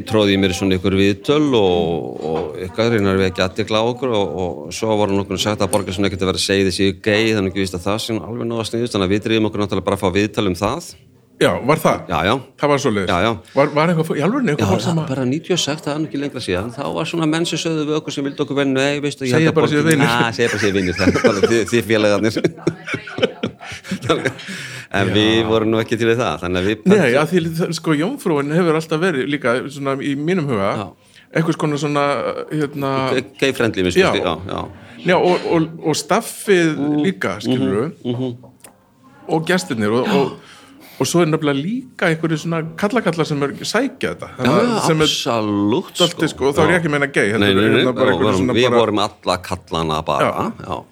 tróði ég mér svona ykkur viðtöl og, og ykkar reynar við ekki aðtikla á okkur og, og svo voru nokkur sagt að borgar svona ekkert að vera að segja þessi gei þannig ekki víst að það sem alveg náða sniðust þannig að við drifum okkur náttúrulega bara að fá viðtöl um það já, var það? já, já, Það var svoleiðis? Já, já. Var, var eitthvað, í alveg Já, eitthvað fólk sem að, bara 96, það er ekki lengra síðan þá var svona menn sem sögðu við okkur sem vildi okkur vennu nei, veistu, ég Segja held að bara séu borgin- vinir. Na, segja bara séu vinnir, það er þið, félagarnir en við vorum nú ekki til það þannig að við nei, að því, sko, jómfrúin hefur alltaf verið líka, svona, í mínum huga, Já. eitthvað svona, hérna, gay friendly, við Já. skoðum, já, já já, og, og, og, og svo er nefnilega líka einhverju svona kallakallar sem er sækja þetta. Er absolutt Dalti, sko, og þá er ég ekki meina heldur Nei, nei, nei, við bara- vorum alla kallana bara. Já, já.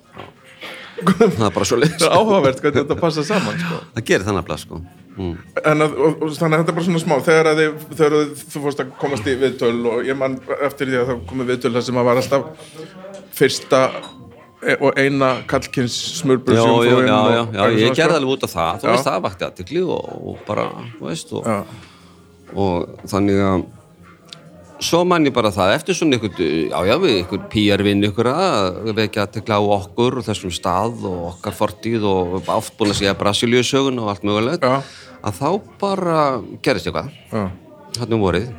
það er bara svo leys það er áhugavert hvernig þetta passa saman sko. það gerir þannig að blað sko. Mm. að, og, og, þannig að þetta er bara svona smá þegar, að þið, þegar að þú fórst að komast í viðtöl og ég man eftir því að það komið viðtöl þar sem að var alltaf fyrsta og eina kallkins smurbröð já, já, já, já, já, ég gerði alveg út af það. Þú veist, það vakti aðtikli og, og bara, þú veist og, og þannig að svo man ég bara það eftir svona ykkur, já já við ykkur PR-vinn ykkur að vekja aðtekla á okkur og þessum stað og okkar fortíð og oft búin að segja Brasilíusögun og allt mögulegt Já. að þá bara gerist eitthvað. Hann um vorið.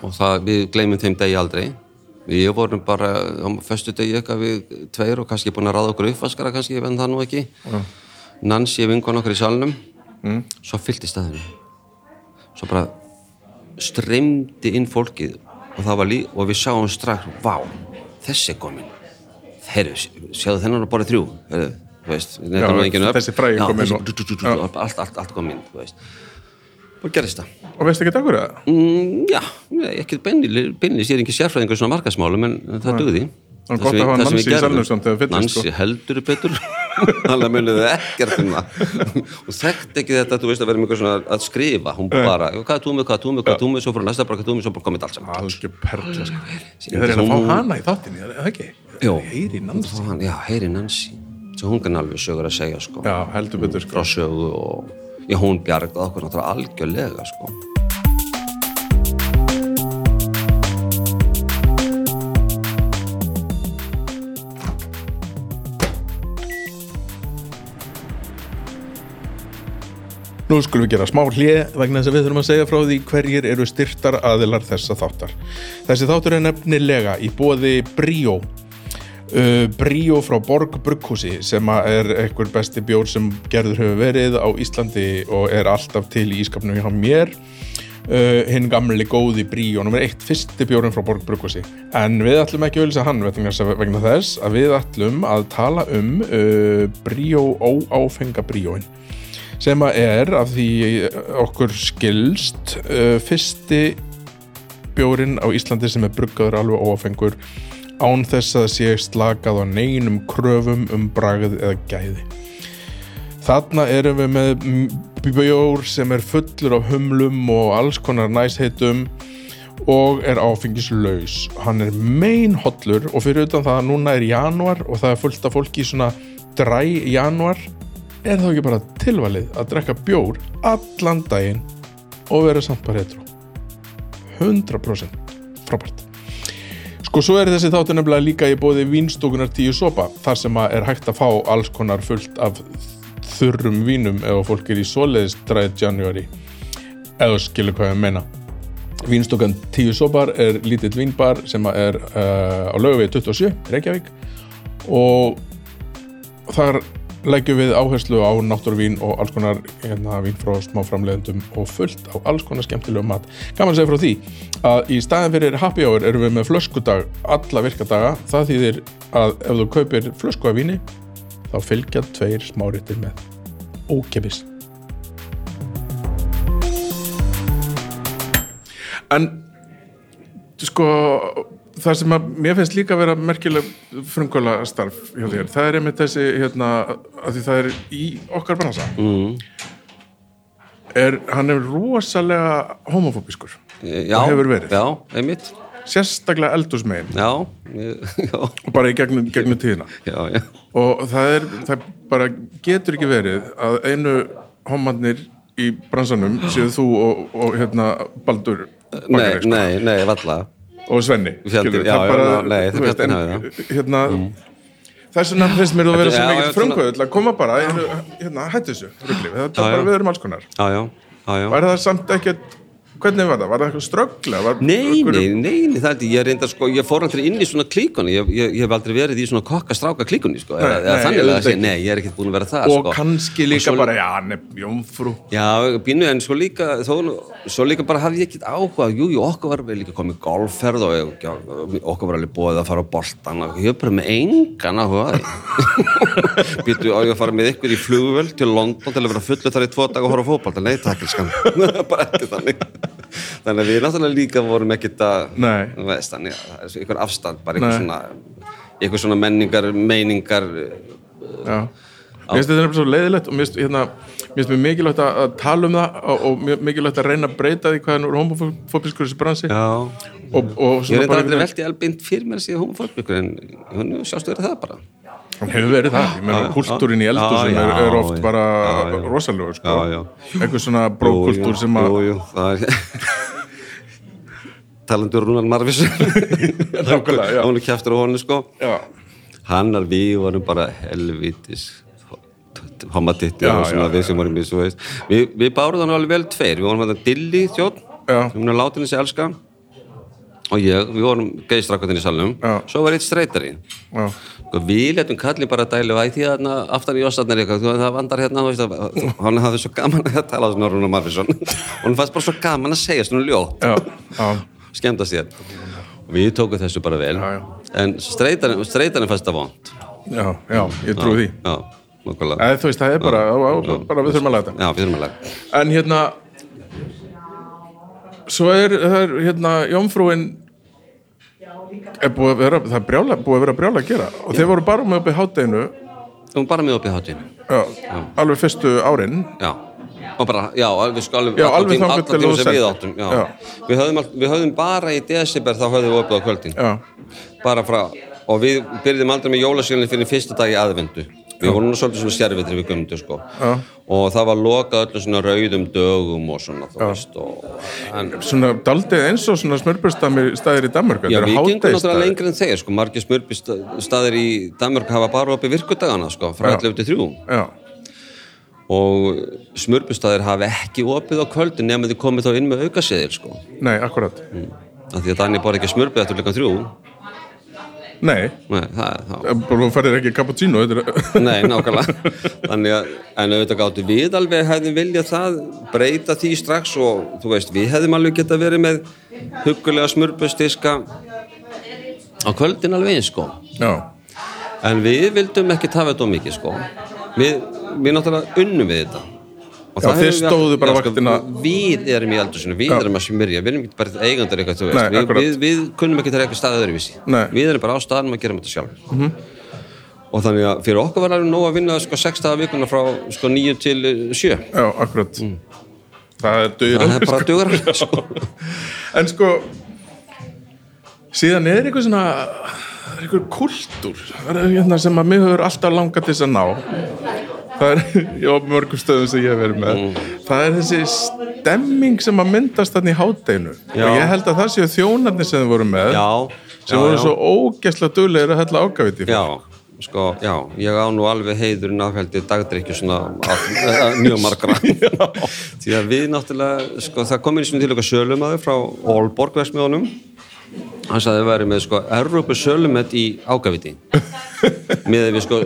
Og það, við gleymum þeim degi aldrei við vorum bara á föstu degi eitthvað við tveir og kannski búin að ráða okkur uppvaskara kannski, venn það nú ekki. Nancy vinkon okkur í salnum. Mm. svo fyllti staðinu svo bara streymdi inn fólkið og það var lí og við sáum strax, vá, þessi er komin. Herru, sjáðu þennan að bara þrjú? Herru, þú veist, Já, þessi- du- Já. allt, allt, allt komin, þú veist og gerist það. Og veistu ekki akkur það? Mm, já, ekki beinlis, ég er ekki sérfræðingur svona markasmálum en það dugði. Það er gott að hafa Nancy í salnum samt þegar fyllist, Nancy sko. heldur betur. Alveg munið ekkert um það. Og þekkt ekki þetta, þú veist að með eitthvað svona að skrifa, hún bara, hvað er túmið, hvað er túmið, hvað er túmið? Svo fyrir næsta bara hvað er túmið, svo bara komið allt saman. Algjör perla sko. ég þarf eiginlega að fá hana í þáttinni, er það ekki? Svo hann- já, heyri Nancy svo hún bjargaði okkur náttúrulega algjörlega sko Nú skulum við gera smá hlið vegna þess að við þurfum að segja frá því hverjir eru styrtar aðilar þessa þáttar. Þessi þáttur er nefnilega í bóði Bríó. Uh, Bríó frá Borg Brugghúsi sem er einhver besti bjór sem gerður hefur verið á Íslandi og er alltaf til í ískapnum hjá mér. Uh, hinn gamli góði Bríó nummer eitt fyrsti bjórinn frá Borg Brugghúsi. En við ætlum ekki að auðvitað hann vegna þess að- við ætlum að tala um uh, Bríó óáfenga Bríóin sem er af því okkur skilst fyrsti bjórin á Íslandi sem er bruggaður alveg óafengur án þess að sé slakað á neinum kröfum um bragð eða gæði. Þarna erum við með bjór sem er fullur af humlum og alls konar næsheitum og er áfengislaus. Hann er meinhollur og fyrir utan það að núna er januar og það er fullt af fólki í svona dræ januar er þá ekki bara tilvalið að drekka bjór allan daginn og vera samt bara hetru 100% frábært Sko, svo er þessi þáttur nefnilega líka í bóði vínstúkunar tíu sopa, þar sem er hægt að fá alls konar fullt af þurrum vínum ef fólk er í svoleiðis dræð january, eða skilur hvað ég meina. Vínstúkan tíu sopar er lítill vínbar sem er uh, á löguvegi 27, Reykjavík og þar leggjum við áherslu á náttúruvín og alls konar hérna, vín frá smáframleðendum og fullt á alls konar skemmtilegu mat. Gaman að segja frá því að í staðin fyrir happy hour erum við með flöskudag alla virkadaga. Það þýðir að ef þú kaupir flösku af víni þá fylgja tveir smáritir með ókepis. En sko það sem að mér finnst líka að vera merkileg frumkvöla starf hjá þér, það er einmitt þessi hérna, að því það er í okkar bransa. Mm. er, hann er rosalega homofóbiskur já, Og hefur verið. já, einmitt. Sérstaklega eldusmegin já, ég- já, og bara í gegnum, gegnum tíðina. Já, og það er, það bara getur ekki verið að einu homarnir í bransanum séu þú og, og hérna Baldur Nei, nei, nei, valla og Svenni skilurðu, já, já, bara, ná, nei, það veist, en, hérna þess vegna finnst mér þú að vera svo Já, mikið já, frumkvöld að koma bara hérna, hættu þessu, Já, er já. við erum alls konar. Já, já, já, já. Var það samt ekkert hvernig var það, var það eitthvað strögglega var, Nei, nei, nei, nei, það ég reyndar sko, ég fór aldrei inn í svona klíkunni ég, ég, ég hef aldrei verið í svona kokkastráka klíkunni sko, eða, eða nei, þannig að segja, nei, ég er ekkert búin að vera það og sko. kannski líka svo- bara, já, nefn, jómfrú. Já, bínu en svo líka þó, svo líka bara hafði ég ekkert áhuga. Jú, jú, okkur var vel líka komið golfferð og já, okkur var alveg búið að fara á boltan og ég er bara með engan áhuga býtu á ég að fara með ykkur í flugvöld til London til að vera fullu þar í tvo dag og horfa á fótbolta? Nei, takk þannig að við náttúrulega líka vorum ekkert að veist, þannig að það er einhver afstand bara einhver svona einhver svona menningar, meiningar Já, mér finnst þetta nefnilega svo leiðilegt og mér finnst hérna, mér mér mikilvægt að, að tala um það og, og mjög mikilvægt að reyna að breyta því hvað er homofóbiskur þessi bransi. Já. Og, og Ég reyndi bara aldrei velti albeint fyrir mér síðan homofóbikur en hún sjástu verið það bara. Hann hefur verið það, ég já. kultúrin í eldhúsum Já, er, er oft já. bara rosalegur sko. Einhver svona brókultúr sem að. Talandur Rúnar Marvis. Hún er kjæftur á honum, sko. já, Hann er við vorum bara helvitis homatitti og svona já, við sem vorum í svo veist. Við, við bárum þannig alveg vel tveir. Við vorum þetta Dilli þjótt, Já. hún er látin þessi elska og ég, við vorum geiðstrakkarnir í salnum. Já. Svo var eitt streytari. já, við letum kallin bara dælu væ því að aftan í ossarnar eitthvað, það vandar hérna, þú veist, að, hann hafði svo gaman að tala svona Rúnar Marfinsson og hann fannst bara svo gaman að segja svona ljótt, skemmtast þér og við tókum þessu bara vel. Já, já. en streytarinn fannst það vond já, já, ég trú því. Eða, þú veist, það er bara, á, á, bara við þurfum að að lega en hérna svo er, er hérna jómfrúin er búið að vera, það er brjála, búið að vera brjála að gera. Og þeir voru bara með upp í hátteginu vorum bara með upp í já, alveg fyrstu árin. Já. Og bara, já, alveg sko alveg Já, alveg tím- þangað allan til tíma þú sem við áttum já. Já. Við, höfðum, við höfðum bara í desember þá höfðum við opið á kvöldin. Já, bara frá, og við byrjum aldrei með jólasílinn fyrir fyrsta dag í aðvendu við vorum svolítið svona sérvitri við gömdu sko. Já. og það var lokað öllu svona rauðum dögum og svona þú veist og, en, svona daldið eins og svona smörbjörnstæðir í Danmark já, við gengum náttúrulega lengri en þeir sko, margir smurbistaðir í Danmark hafa bara opið virkudagana sko, frá Já. 11 til 3 já, og smurbistaðir hafa ekki opið á kvöldin nema þið komið þá inn með aukaseðil sko. nei, akkurat. Af því að Dani bara ekki smurbið eftir líka 3 nei, Nei, það, það, bara þú færir ekki cappuccino Nei, nákvæmlega. Þannig að, en auðvitað gáttu við alveg hefðum viljað það breyta því strax og þú veist, við hefðum alveg geta verið með huggulega smurbustiska á kvöldin alveg eins sko. Já, en við vildum ekki tafa þetta mikið sko. Við, við náttúrulega unnum við þetta Og Já, það við stóðu bara já, sko, vaktina. Við erum í aldursinu, við Já. erum að smyrja Við erum ekki bara eigandur eitthvað, Nei, við, við, við kunnum ekki til eitthvað staðið öðruvísi Nei. Við erum bara á staðanum að gera þetta sjálf -hmm. Og þannig að fyrir okkur var alveg nóg að vinna sko, sex dagar vikuna frá sko, nýju til eh, sjö já, akkurat það er döður Það er bara dugur sko. en sko síðan er eitthvað svona það er eitthvað kultúr. Hérna sem að mig hefur alltaf langað til þess að ná. Það er, já, mörgum stöðum sem ég hef verið með. Mm. það er þessi stemming sem að myndast þarna í hátdeinu Já. og ég held að það séu þjónarnir sem þið voru með Já, sem Já, voru svo ógæslega duglegir að hella ágaviti já, sko, já, ég á nú alveg heiðurinn af heldur dagdrykju svona eh, mjög margra. Því að við náttúrulega, sko, það kom einu sinni til okkar sölumæður frá Ólborg versmiðunum hann sagði að við væri með sko Evrópu sölumett í ágaviti með við sko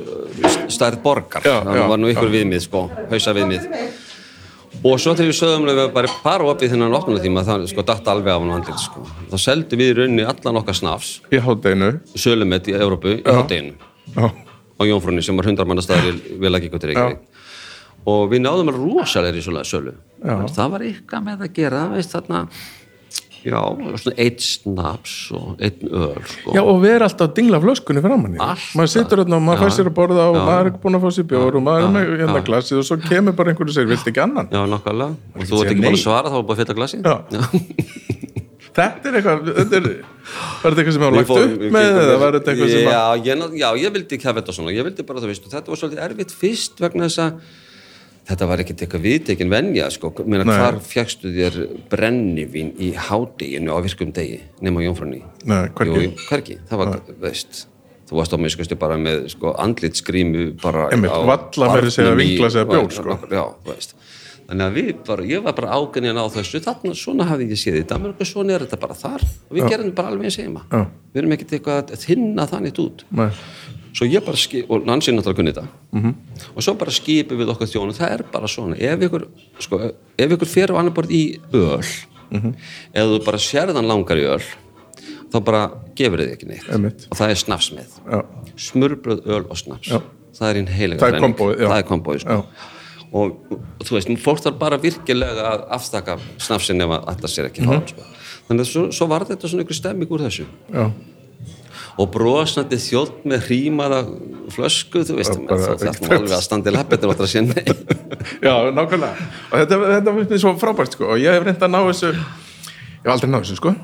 stærð borgar, Já, það já, var nú ykkur viðmið sko, hausa viðmið. Og svo þegar við sögum að við bara bara opið þennan opnunatíma það sko datt alveg af hann andlit sko. Þá seldum við í rauninni allan okkar snafs í hátteginu sölumett í Evrópu í hátteginu já, á Jónfrunni sem var 100 manna staðar í Vilagíkotir Reykjavík. Og við náðum að rosalegri sölu. Já. það var eitthvað með að gera veist þarna já, svona eitt snaps og einn öl sko. já og vera alltaf að dingla flöskunni framann í Alltaf. maður situr hérna og maður Já. fær sér að borða og Já. maður er búin að fá sér bjór og maður er með hérna glasið og svo kemur bara einhverju og segir, viltu ekki annan? já, nokkulega og þú ert ekki nei. að svara þá er bara glasi Já. Þetta er eitthvað, þetta er, var þetta eitthvað sem Við lagt upp við með eða var þetta eitthvað sem að, já, ég, ná- já, ég vildi ekki hafa þetta svona ég vildi bara það, veistu, þetta var svolítið erfitt fyrst vegna þess að þetta var ekkert eitthvað viðtekin venja sko, meina Nei. hvar fjagstu þér brennivín í hádeginu á virkum degi nema á Jónfrunni Nei, hvergi. Jú, hvergi, það var, veist þú varst á mig skustu bara með sko, andlitsgrímu bara Einmitt, á varla meira að segja barnum í- vinglas eða bjór, sko. já, veist. Þannig að við bara, ég var bara ágæðin á þessu. Þarna, svona hafði ég séð í Danmark og svona er þetta bara þar. Og við gerum bara alveg eins heima. Já. við erum ekkert eitthvað að þinna þannig út. Nei, svo ég bara skip, og Nancy náttúrulega kunni þetta Mhm. -hmm. og svo bara skipum við okkur þjónu það er bara svona, ef ykkur sko, ef ykkur fer á annar borð í öl Mhm. ef þú bara sérðan langar í öl þá bara gefur þið ekki neitt Einmitt. og það er snafs með já, smurbröð, öl og snaps Já. það er einn heilega er já. það er kombóið sko. Og, og þú veist, fólk þarf bara virkilega að afstaka snafsin ef að þetta sér ekki mm -hmm. sko. þannig að svo, svo var þetta svona ykkur stemming úr þessu já, og brosnandi þjótt með hrímaða flösku, þú veist, þú ætlum alveg að standa í lappet og að sé nei. Já, nákvæmlega. Og þetta, þetta finnst mér svo frábært sko og ég hef reynd að ná þessu ég hef aldrei náð þessu sko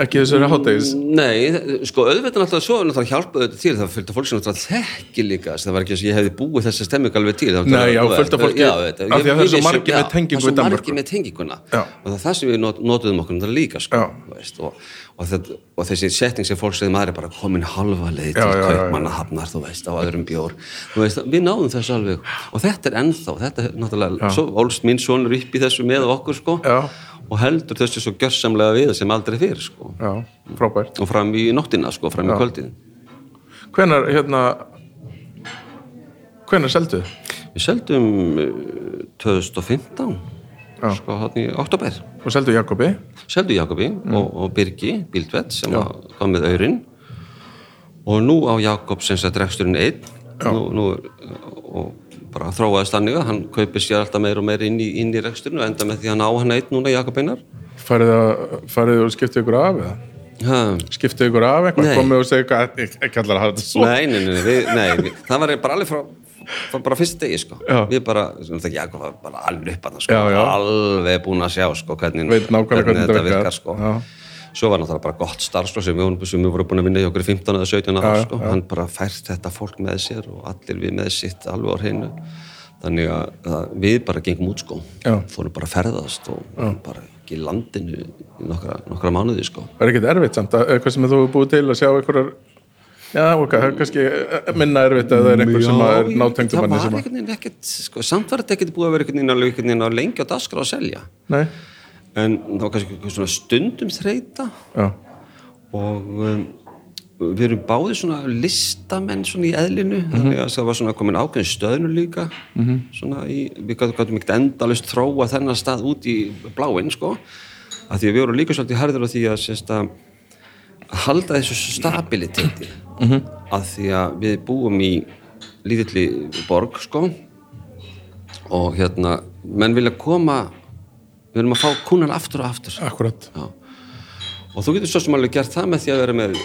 ekki þessari háttegis Nei, sko auðvitað náttúrulega svo er náttúrulega hjálpa auðvitað til það fylgta fólk sem náttúrulega þekki líka það var ekki þess að ég hefði búið þessi stemming alveg til Nei, já, af fólki- þetta, af því að það er svo já, með tengingu er tenginguna. Já. og það er það sem við not, notuðum okkur líka sko, veist, og, og, þetta, og þessi setting sem fólk segði maður er bara komin halva leið til Já, já, já, já. kaupmannahafnar þú veist, á öðrum bjór þú veist, við náðum þessu alveg og þetta er ennþá, þetta er náttúrulega svo ólst minn sonur upp í þessu með okkur sko, Já. og heldur þessu svo gjörsamlega við sem aldrei fyrir sko já, og fram í nóttina sko, fram í kvöldið hvenar, hérna hvenar seldu þið? við seldum uh, 2015 Já. Sko hann í oktober og seldu Jakobi? Seldu Jakobi og, og Birgi Bíldvett sem kom með aurin og nú á Jakob sem sagt reksturinn einn. Nú, nú, og bara þróaðist þannig að hann kaupir sér alltaf meir og meir inn í, inn í reksturinn og enda með því að hann á hann einn núna Jakob einar. Farið að farið og skiptið ykkur af eða? skiptið ykkur af eitthvað, Nei. komið og segja ekki, allar að hafa þetta svo. Nei, nei, nei, nei, nei við, það var bara alveg frá bara fyrst degi sko. Já. við bara, Jakob var bara alveg upp að það sko. Já, já. alveg búin að sjá sko, hvernig, nákvæmlega hvernig þetta virkar. sko. Svo var náttúrulega bara gott starfsflóð sem við sem við vorum búin að vinna í okkur í 15 eða 17 ára sko. hann bara fært þetta fólk með sér og allir við með sitt alveg á hreinu þannig að, við bara gengum út sko. Fórum bara að ferðast og bara í landinu í nokkra, nokkra mánuði sko. er ekkert erfitt samt, að- eitthvað sem þú búið til að sjá einhverjar já, ok, það er kannski eh, minna erfitt að það er einhver sem að er nátengdum það manni var sem að einhvern veginn ekkert sko, samt var þetta ekkert búið að vera einhvern veginn einhvern á lengi á daskra að selja. Nei, en það var kannski einhver svona stundum þreita já, og um, við erum báðið svona listamenn svona í eðlinu Mhm. þannig að það var svona komin ákveðin stöðnu líka. Svona í, við gætum, ekkert endalust þróa þennan stað út í bláinn sko. Að því að við vorum líka svolítið harður á því að sérst að að halda þessu stabiliteti Mhm. að því að við búum í lítilli borg sko. Og hérna menn vilja koma við erum að fá kúnan aftur og aftur. Akkurat. Og þú getur svo sem alveg gert það með því að vera með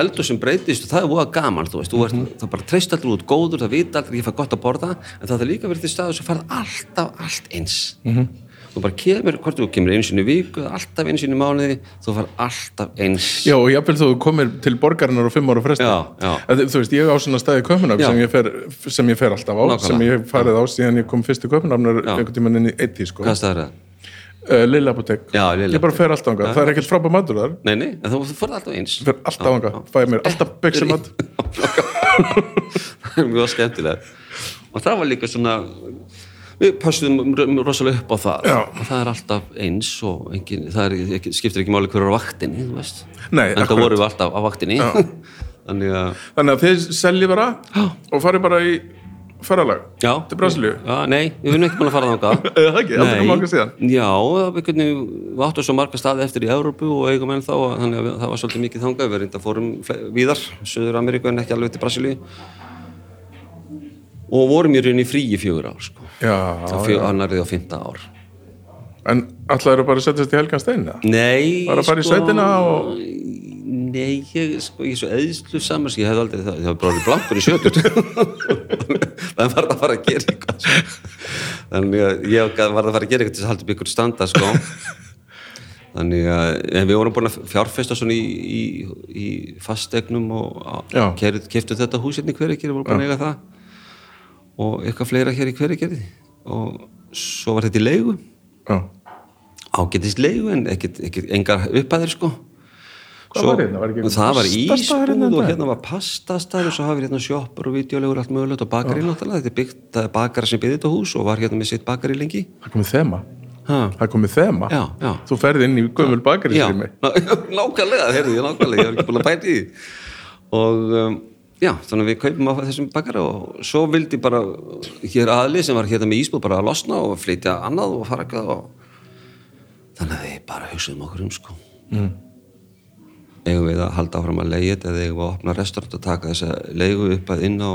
eldur sem breytist og það er voða gaman þú veist, þú ert, það bara treyst allir út góður það vita allir, ég fæ gott að borða en það er líka verið til staðu sem farið alltaf allt eins. -hmm. Þú bara kemur, hvort þú kemur einu sinni viku alltaf einu sinni mánuði þú farið alltaf eins. Já, og jáfnvel þú komir til borgarinnar og fimm ára fresti. Já, já. Þú veist, ég á svona staði Köpunafn sem, ég sem ég fer alltaf á Nákvæmlega. sem ég farið á síðan ég kom fyrst í Köpunafn Já. einhvern tímann inn í eitt í sko. Hvað staðar er það? uh, Lilla apotek. Ég bara fer alltaf ánga, það er ekkert frábæð matur þar. Nei, nei, þú fórði alltaf eins. Fer alltaf ánga, fæði mér alltaf byggsum Það er mjög skemmtilegt. Og það var líka svona Við pössuðum r- rosalega upp á það. Já. og það er alltaf eins og engin, það er, ekki, skiptir ekki máli hver er á vaktinni. Nei, en það vorum við alltaf á vaktinni. Þannig að Þannig að þið selji bara og farið bara í ferralag já, til Brasilíu? Já, nei, við erum ekki búin að fara Eða það ekki, aldrei komið ánga síðan? Já, við áttum svo marga staði eftir í Európu og eigum enn þá þannig að það var svolítið mikið þangað, við reynda fórum fle- víðar, Suður Ameríku en ekki alveg til Brasilíu og vorum í rauninni frí í fjögur ár sko. Annarið á fymta ár en alltaf eru bara að setjast í helgan stein? Nei, Bara að fara í sveitina og- Nei, ég, sko, ég er svo eðslu samars ég hef aldrei það, ég hef bara verið blankur í sjötut það var að fara að gera eitthvað sko. þannig að ég var að fara að gera eitthvað til að halda ykkur standa sko. þannig að við vorum búin að fjárfesta svona í, í, í fastegnum og keftum þetta hús hérna í hverjargerði, vorum búin að eiga það og eitthvað fleira hér í hverjargerði og svo var þetta í leigu. Já, ágætist leigu en ekkert, ekkert engar upphæðir sko. Hvað var hérna? Það var hérna ísbúð og hérna var pastastaður og svo hafi hérna sjoppur og videolegur allt mögulegt og bakari náttúrulega, þetta er byggt, það er bakara sem byggði þetta hús og var hérna með sitt bakari lengi. Það komið þema. Ha. Það komið þema? Já, já. Þú ferði inn í gömul bakari sér mig ná- nákvæmlega, heyrðu ég nákvæmlega, ég var ekki búin að bæta í því. Og um, já, þannig að við kaupum á þessum bakara og svo vildi bara hér aðli sem var hérna með ísbúð bara að losna og flytja annað og fara eitthvað og þannig að við bara hugsaðum okkur um sko mm. eigum við að halda áfram að leiða eða eigum við að opna restaurant og taka þessa leigu upp að inn á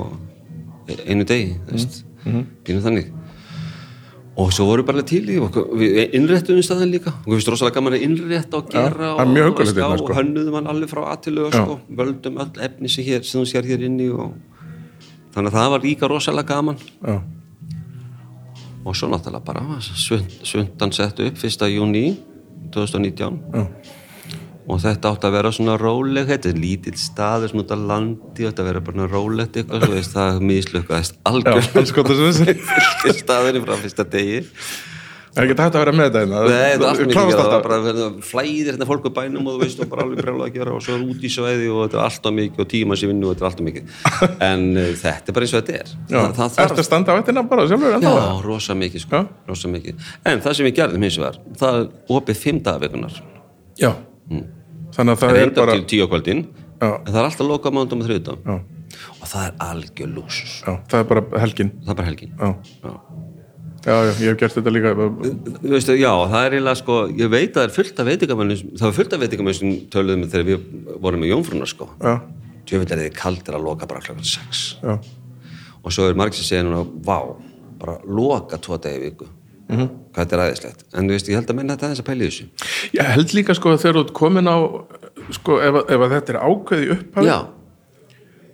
einu degi, þú veist mm. þannig og svo voru bara til í og við innréttum við staðan líka. Og við finnst rosalega gaman að innrétta og gera er mjög og, og, hérna, og sko. hönnuðum hann alveg frá aðtilu sko, völdum öll efni sem, hér, sem þú sér hér inni og þannig að það var líka rosalega gaman. Já, og svo náttúrulega bara svund, svundan sett upp 1. júni 2019 já, og þetta átti að vera svona róleg þetta er lítill staður svona út á landi þetta vera bara rólegt eitthvað svo veist, það mislukkaðist já, algjör alls gott að sem þessi staðurinn frá fyrsta degi. Það er ekki hægt að vera með þetta hérna. Nei, það er allt mikið Klárast það var alltaf. bara að flæðir hérna fólk á bænum og þú veist og bara alveg brjálega að gera og svo er út í svæði og þetta er alltaf mikið og tíma sér vinnu og þetta er alltaf mikið. En uh, þetta er bara eins og þetta er. Já, það, það ertu að standa á ettina bara sjálfur? Já, rosa mikið sko, rosa mikið. En það sem við gerðum hins vegar það er opið fimm dagavikunar Já, þannig að það er bara tíu kvöldin. En það er alltaf lokað mándum og þriðdum Já, og það er algjör lúsus það er bara helgin. Það er bara helgin. Já, Já. já, já, ég hef gert þetta líka. Þú veistu, já, það er eiginlega sko, ég veit að það er fullt af veitingamönnum, það var fullt af veitingamönnum sem töluðum þegar við vorum með jónfrúna sko. Já, Tjöfitt er þið kaldir að loka bara klokkan 6 já, og svo er margir sem segja núna, vá, bara loka tvo degi í viku. Mhm. Hvað þetta er aðeinslegt. En þú veist, ég held að menna þetta aðeins að pæla í þessu. Ég held líka sko að þegar þú komin á sko ef, ef að þetta er ákveði Já,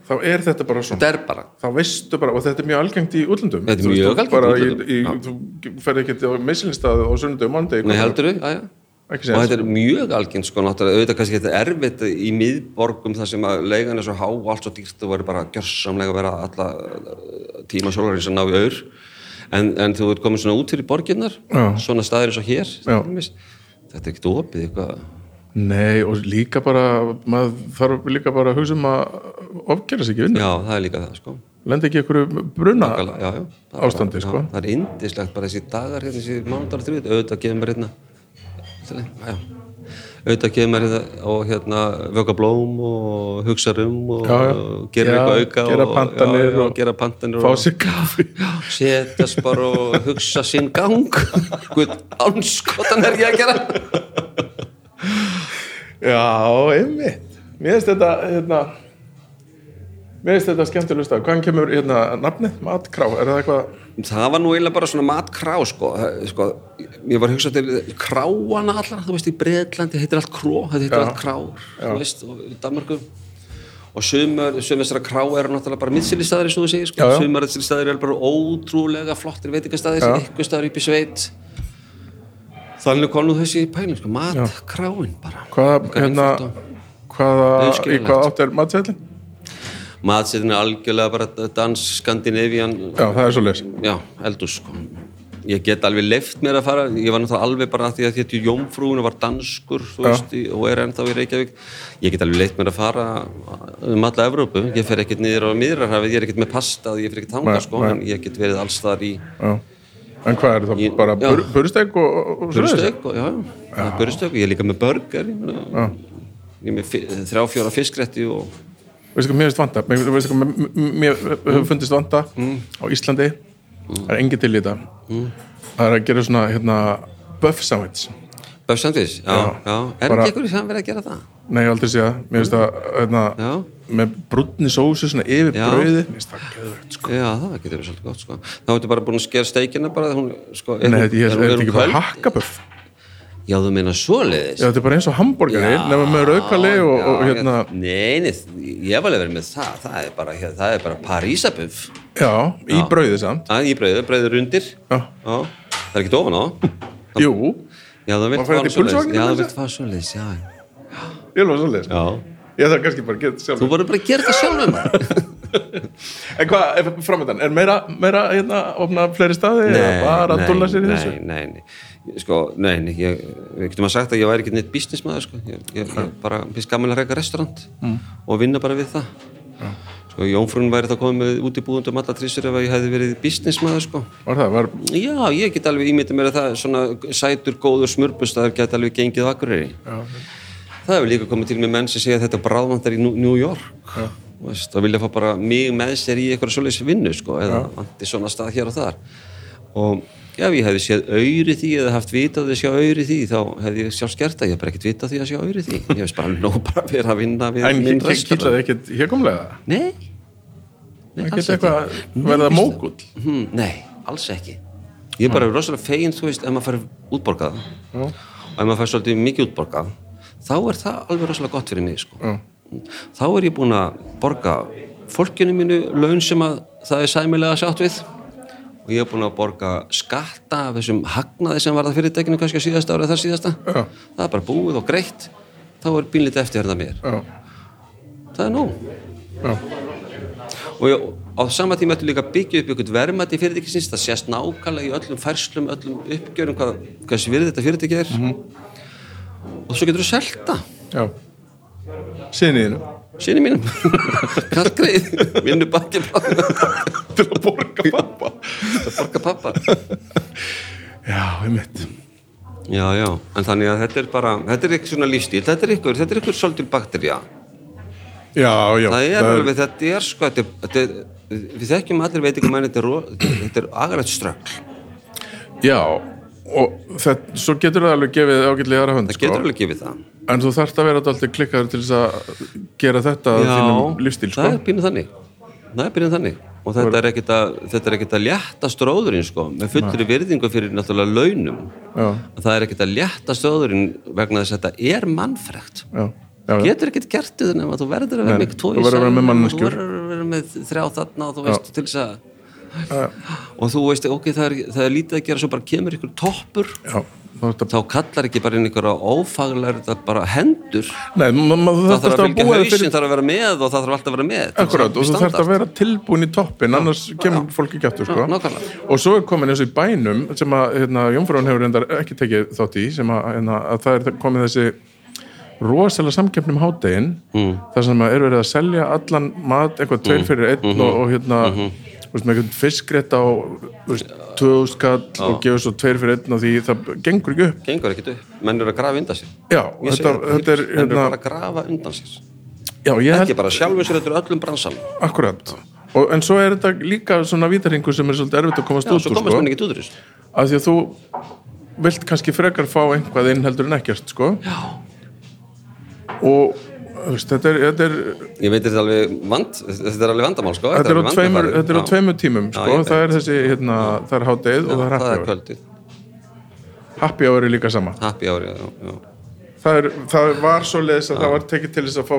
þá er þetta bara svona bara. þá veistu bara, og þetta er mjög algengt í útlöndum Þetta er mjög þú algengt í útlöndum, þú ferð ekki á meðsynlistað á sunnudegi og mándegi Nei, heldur þú? Ekki Og þetta er mjög algengt sko, náttúrulega, auðvitað kannski þetta er erfitt í miðborgum þar sem að leigan er svo há og allt svo dýrt og verður bara gjörsamlega að vera alla uh, tíma sólarins að ná í aur en, en þú ert komin svona út fyrir borginnar svona staðir eins og hér þetta er ekkert opið eitthvað. Nei, og líka bara maður þarf líka bara að hugsa um að ofgera sig ekki vinnu, já, það er líka það sko. Lendi ekki ykkur bruna Nákvæmlega, já, já, það ástandi, bara, sko. já, það er indislegt bara þessi dagar hérna, þessi mánudar þrjúð auðvitað gefur mér hérna. Auðvitað hérna og hérna vöka blóm og hugsa um og, Já, og gera eitthvað auka gera og, pantanir já, já, og pantanir fá og sér kaffi. setjast bara og hugsa sinn gang. Hvað anskotan er ég að gera. Já, einmitt. Mér finnst þetta hérna, Mér finnst þetta skemmtileg stað Hvaðan kemur hérna nafnið? Matkrá, er það eitthvað það var nú eiginlega bara svona matkrá sko, sko ég var að hugsa til kráana allar, þú veist í Breitlandi heitir allt kró, þetta heitir allt krár þú veist, og í Danmarku og sumar, sumar þessara krá eru náttúrulega bara miðsýlistæðir eins og þú segir, sko, þessari staðir eru bara ótrúlega flottir veitingastæðir sem ykkur staður upp í sveit. Þannig kom nú þessi pælum, sko, matkráin bara. Hvaða, Eitthvað hérna hvaða, í hvað átt er matsveillin? Matsetin er algjörlega bara dans skandinavian Já, það er svo leys já, eldús sko. ég get alveg leift mér að fara ég var náttúrulega alveg bara því að þetta jómfrúin var danskur veist, og er ennþá í Reykjavík. Ég get alveg leift mér að fara um alla Evrópu, ég fer ekkert niður á miðrarhafið, ég er ekkert með pasta ég fer ekkert hanga sko, en ég get verið alls þar í Já. En hvað er það? Ég- bara bursteg og, og, og og já, já. burstök, ég er líka með burger. Ég, er með þrjá fjóra fiskrétti og Veistu hvað mér finnst vanta? Mér, veistu hvað mér, mér hefur fundist vanta á Íslandi Það er engin til í þetta Það er að gera svona hérna buff sandwich Böf sandwich, já, já, Já, er ekki einhverju sem verið að gera það? Nei, aldrei sé það Mér finnst það hérna, með brúnni sósu svona yfir Já. brauði Mér finnst það geðvegt sko já, það getur verið svolítið gott sko. þá ertu bara búin að skera steikina bara hún, sko, Nei, hún- ég er ekki bara köld? Já, þú meina svoleiðis? Já, þetta er bara eins og hambúrgari nema með raukali og, og já, hérna Nei, nei, ég hef alveg verið með það. Það er bara, það er bara Parísabuff Já, í Já. brauði samt. Það er í brauðu, brauður undir. Já. Já, það er ekki ofan á. Jú, Já, það vilt fara fara svoleiðis. Já, það vilt fara svoleiðis, já. Ég lofa svolítið Já, Ég þarf kannski bara að geta sjálf þú voru bara að gera það sjálfum En hvað, framöndan, er meira, meira hérna, opna fleiri staði þessu? Nei, nei, nei, sko, nei, nei ég, við getum að sagt að ég væri ekki neitt businessmaður, sko, ég, ég, bara, finnst gaman að reyka restaurant Mm. og vinna bara við það. Sko, Jónfrún væri þá komið með útibúðundum alla trísur ef ég hefði verið businessmaður, sko. Var það, var, Já, ég get alveg ímyndið mér að það svona sætur, góður smurbustaður get alveg gengið Akureyri. já, Það hefur líka komið til með menn sem segja að þetta bráðvantar í Nú- New York veist, og vilja fá bara mig með sér í eitthvað svoleiðis vinnu sko, eða vanti svona stað hér og þar og já, ég hefði séð auðri því eða haft vitað að sjá auðri því þá hefði ég sjálf skert það, ég hef bara ekkert vitað því að sjá auðri því ég veist bara nóg bara að vera að vinna við en minn kýtlaði ekkert hérkomlega? Nei, nei alls Nei, verða mógull? Hmm, nei, alls ekki Ég er bara rosalega fegin, þú veist, ef maður fær útborgað Já. og ef maður fær svolítið mikið útborgað þá er það alveg rosalega gott fyrir mig sko. Já. þá er ég búin að borga fólkinu mínu laun sem að það er sæmilega sátt við og ég er búin að borga skatta af þessum hagnaði sem var það fyrirtækinu kannski síðasta ára eða það síðasta. Já. það er bara búið og greitt. Þá er bínlítið eftir hérna mér? Já, það er nóg. Já, og ég, á sama tíma ættu líka að byggja upp ykkur verðmætti fyrirtækisins, það sést nákvæmlega í öllum færslum, öllum uppgjörum hvað, hvað sem virði þetta fyrirtæki er. Og svo getur þú selta já. Sinniðinu sinni mínum. Kallgreið, vinnu bakki Til að borga pappa að borga pappa Já, einmitt. Já, já, en þannig að þetta er bara þetta er eitthvað svona lífstíl, þetta er ykkur þetta er ykkur svolítil bakterja Já, já. Það er alveg, þetta er sko þetta er, þetta við þekkjum allir en þetta er, ro- þetta er agarætt strögg Já, og þetta, svo getur það alveg gefið ágætlega aðra hönd það sko. getur alveg gefið það En þú þarft að vera alltaf klikkaður til þess að gera þetta að þínum lífstíl sko. það er pínuð þannig. Það er pínuð þannig. Og þetta er ekkit að, er að létta stróðurinn sko, með fullri virðingu fyrir náttúrulega launum. Já, það er ekkit að létta stróðurinn vegna þess að þetta er mannfrekt. Já, já, já. getur ekkit gert þú verður að þú í verður að vera með salnum og manneskjur. þú verður að vera með þrjá þarna og þú veist til þess að Já, og þú veist, ok, það er, það er lítið að gera svo bara kemur ykkur toppur. Þá kallar ekki bara inn ykkur á ófaglega bara hendur. Nei, það þarf að fylgja hausinn fyrir þarf að vera með og það þarf alltaf að vera með. Akkurat, og þú þarft að vera tilbúin í toppin annars kemur fólk ekki aftur sko. Og svo er komin eins og í bænum sem að hérna, Jónfrún hefur reyndar ekki tekið þátt í sem að, hérna, að það er komin þessi rosalega samkeppnum hádegin mm. þar sem að er verið að selja allan mat, eitthvað tveir fyrir einn Mhm. og, og hérna veist, með fiskrétt á þú veist, 2000 skall og gefur svo tveir fyrir einn og því það gengur ekki upp. Gengur ekkert upp, menn eru að grafa undan sér. Já, þetta, það, þetta er menn eru hérna, bara að grafa undan sér. Já, ég held ekki bara sjálfum sér þetta er öllum bransan Akkurat, og, en svo er þetta líka svona vítarhingur sem er svolítið erfitt að komast já, út svo úr komast sko, menn ekki út úr þessu. Af því að þú vilt kannski frekar fá einhvað inn heldur en ekkert sko. og þú veist, þetta er, þetta er, ég veit þetta alveg vand þetta er alveg vandamál sko þetta er, á, tveimur, þetta er á Já. tveimur tímum Já, sko. veit. það er þessi, hérna, það er hátdeið og það er happy hour happy hour er líka sama happy hour já, já. það, er, það var svo leiðis að það var tekið til þess að fá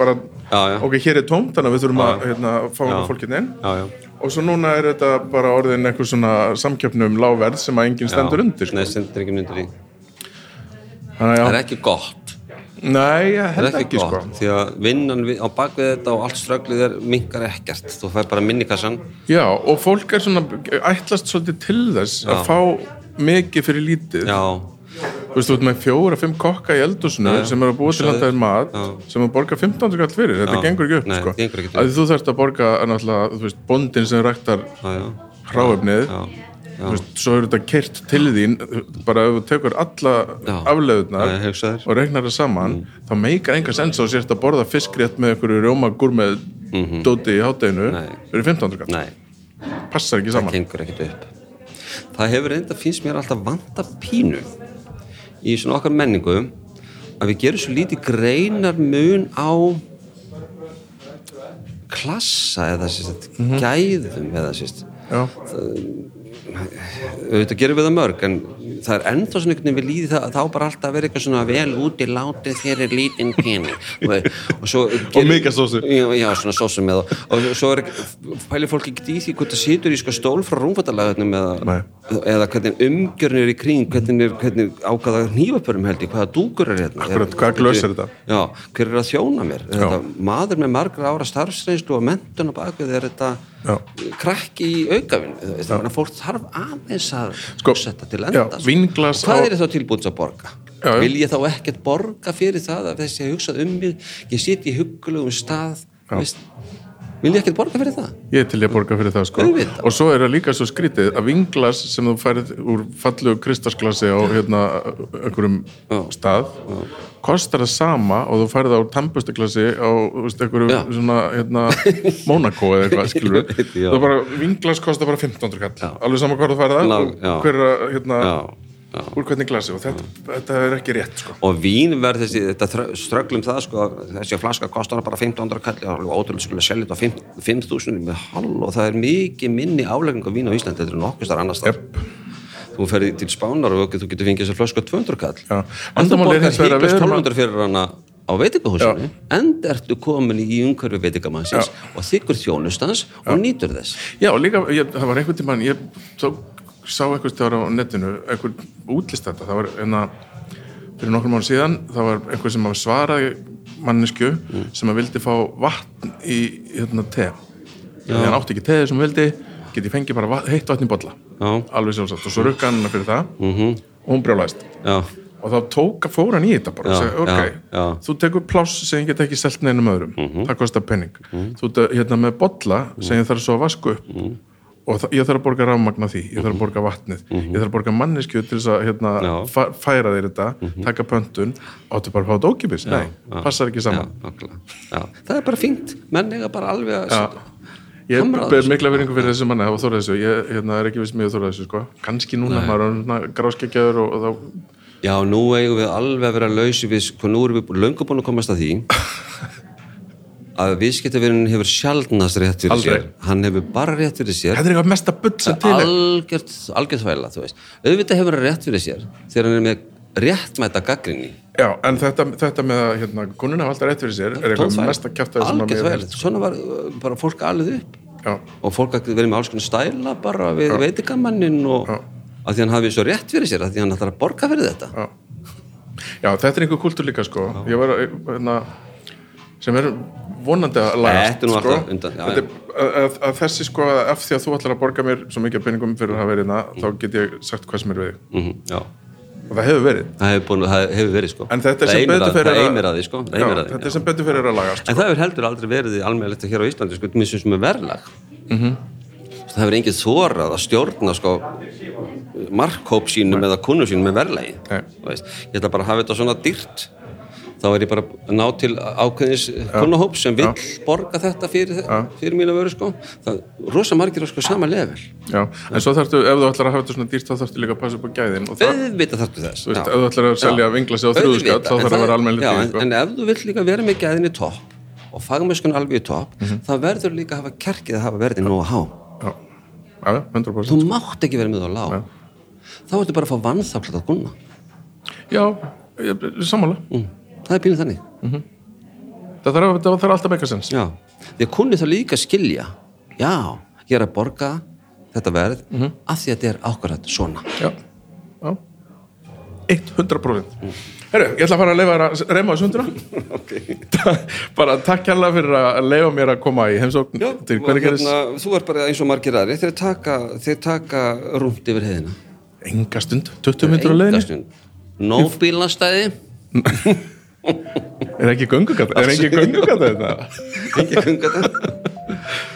bara, Já, já. ok, hér er tómt þannig að við þurfum Já. að hérna, fá Já. fólkinn inn Já, já. og svo núna er þetta bara orðin eitthvað svona samkjöfnum láverð sem að enginn stendur Já. undir sko. nei, stendur ekki undir að það já, er ekki gott Nei, ég held ekki, ekki, sko. því að vinnan á bakvið þetta og allt ströglið er minkar ekkert. Þú fær bara minnikassan. Já, og fólk er svona ætlast svolítið til þess að Já. fá mikið fyrir lítið. Já, Þú veist, þú ert með fjóra, fimm kokka í eldúsinu Já. sem eru að búa til handaðir mat sem að borga 15 kall fyrir, þetta gengur ekki upp Nei, sko. gengur ekki að þú þarft að borga náttúrulega, þú veist, bóndin sem ræktar já, veist, svo er þetta kert til þín bara ef þú tekur alla afleðunar og reiknar það saman þá meikar enga sens á sérst að borða fiskrétt með einhverju rjómagur með dóti í hátteginu fyrir 15 kall, nei. passar ekki það saman. upp. Það hefur reynda, finnst mér alltaf vanta pínu í svona okkar menningu að við gerum svo lítið greinar mun á klassa eða sérst, gæðum eða sérst Já, auðvitað gerum við það mörg en það er ennþá svona einhvern veginn við líði það þá bara alltaf að vera eitthvað svona vel úti látið þér er lítinn pening og, og, svo, Og mikið sósu. já, já, svona sósu með og, og svo er pælir fólk ekki í því hvort það situr í sko stól frá rúmfattalagatnum eða, eða hvernig umgjörn er í kring hvernig, er, hvernig ákvaða hnífapörum held ég hvaða dúkur er hérna Akkurat, hvaða glös er þetta? já, hver er að þjóna mér þetta, maður með margra ára starfsreynslu og mentun á bakvið er þetta. Krakki í aukavinn fólk þarf aðeins að Sko, setja til já, enda vínglas og hvað á- er þá tilbúin að borga? Já, já. vil ég þá ekkert borga fyrir það að þessi að hugsað um mig? Ég sit í huggulegum stað veist, vil ég ekkert borga fyrir það? Ég til ég borga fyrir það sko. Og svo er það líka svo skrítið að vinglas sem þú færið úr fallegu kristasglasi á hérna einhverjum stað kostar það sama og þú færið á tampustaglasi á þú einhverju svona hérna Monaco eða eitthvað skilur er bara, vinglas kostar bara 1500 kall. Alveg sama hvað þú færið það og já. hver er að, hérna já. Úr hvernig glasi og þetta, þetta er ekki rétt sko. Og vín verð þessi, þetta ströglum það sko, þessi flaska kostar bara 1500 kall, það er alveg ótrúlega skulle selja þetta á 5 5000 með hall og það er mikið minni álegning á vín á Íslandi, þetta er nokkuð starf annars þar Jepp. þú ferði til Spánar og þú getur fengið þessa flösku á 200 kall. Já. en þú borgar að- 1200 fyrir hana á veitingahúsinu enda ertu komin í umhverfi veitingamannsins og þykkur þjónustans og nýtur þess. Já, og líka, ég, það var einhvern tímann ég sá, sá eitthvað stjára á netinu einhvern útlistanda, það var enna fyrir nokkrum mánu síðan það var einhver sem að svaraði mannesku sem að vildi fá vatn í hérna te. Þegar hann átti ekki teðið sem vildi geti fengið bara vatn, heitt vatn í bolla. Já. alveg sjálfsagt. Og svo rukka hann fyrir það. -hmm. og hún brjálæðist já, og þá tók að fóra hann í þetta bara og segi, ok, já, þú tekur pláss sem ég get ekki selt neinum öðrum. Það kostar penning þú ert hérna með bolla sem ég þarf svo að vasku upp og ég þarf að borga rafmagna því ég þarf að borga vatnið, ég þarf að borga manneskju til þess að hérna, Já. færa þér þetta taka pöntun, áttu bara að fá þetta ókipis nei, passar ekki já, saman nákvæmlega. já, það er bara fínt. Menn eiga bara alveg að Já. ég ber mikla veringu fyrir þessu manni það var þóra þessu, ég hérna, er ekki viss mjög þóra þessu sko. kannski núna, maður er gráskegjaður og, og þá Já, nú eigum við alveg að vera lausi við, hvað nú erum við löngu búin að komast að því að viðskiptavirinn hefur sjaldnast rétt fyrir Aldrei. sér. Hann hefur bara rétt fyrir sér. Þetta er eitthvað mesta butt sem til er. algjört, algjört þvæla, þú veist. Auðvitað hefur hann rétt fyrir sér þegar hann er með réttmæta gaggrinni Já, en þetta, þetta með að hérna, konun hafa alltaf rétt fyrir sér er eitthvað mesta kjátt algjört þvæla, svona var uh, bara fólk alveg upp. Já, og fólk að verið með alls konar stæla bara við veitikamannin og Já. að því hann hafi svo rétt fyrir sér að því hann ætlar að borga fyrir þetta. Já. já, þetta er einhver kultur líka sko. ég var að, hérna, sem er vonandi að lagast er sko. er, að, að, að þessi sko að ef því að þú ætlar að borga mér svo mikið af peningum fyrir að verið hérna þá get ég sagt hvað sem er við mm já, og það hefur verið. Það hefur, búin, það hefur verið sko. En þetta er sem betur fyrir að sko. Að því, þetta já. er sem betur fyrir að lagast En það hefur heldur aldrei verið almennilegt hér á Íslandi sko, mér sem er verðlag. Mhm. Það hefur enginn þórað að stjórna sko, markhóp sínum eða kunnum sínum með verðlagi. Ég ætla bara að hafa þetta svona dýrt þá er ég bara að ná til ákveðins kunnahóp sem vill borga þetta fyrir, fyrir mína vöru sko. það er rosa margir á sko sama level. Já, en svo þarftu, ef þú ætlar að hafa þetta svona dýrt þá þarftu líka að passa upp á gæðin og það, auðvitað þarftu þess þú veist, já. ef þú ætlar að selja vinglasi á þrjúðu skatt þá þarf að það- vera almennilegt já, í, en, sko. en ef þú vill líka vera með gæðin í topp og fagmöskun alveg í topp Mhm. þá verður líka að hafa kerkið að hafa verðin nóg að há. Já, já, já, 100% þú mátt ekki vera með það á lág þá ertu bara að fá vannþáklat að gunna já, sammála. Mm. Það er pílinn þannig. Það þarf, það þarf alltaf meika sens já. því að kunni það líka skilja. Já, ég er að borga þetta verð Mhm. af því að þetta er ákvarðat svona. Já, já. 100% Herru, ég ætla að fara að leifa að reyma á sunduna. Okay. bara takk hérlega fyrir að leifa mér að koma í heimsókn Já, til hvernig gerist hérna, þú er bara eins og margir aðri þeir taka, taka rúmt yfir heiðina. Enga stund, 20 minnur á leiðinni. stund. No bílastæði er ekki göngugata er ekki göngugata þetta ekki gungata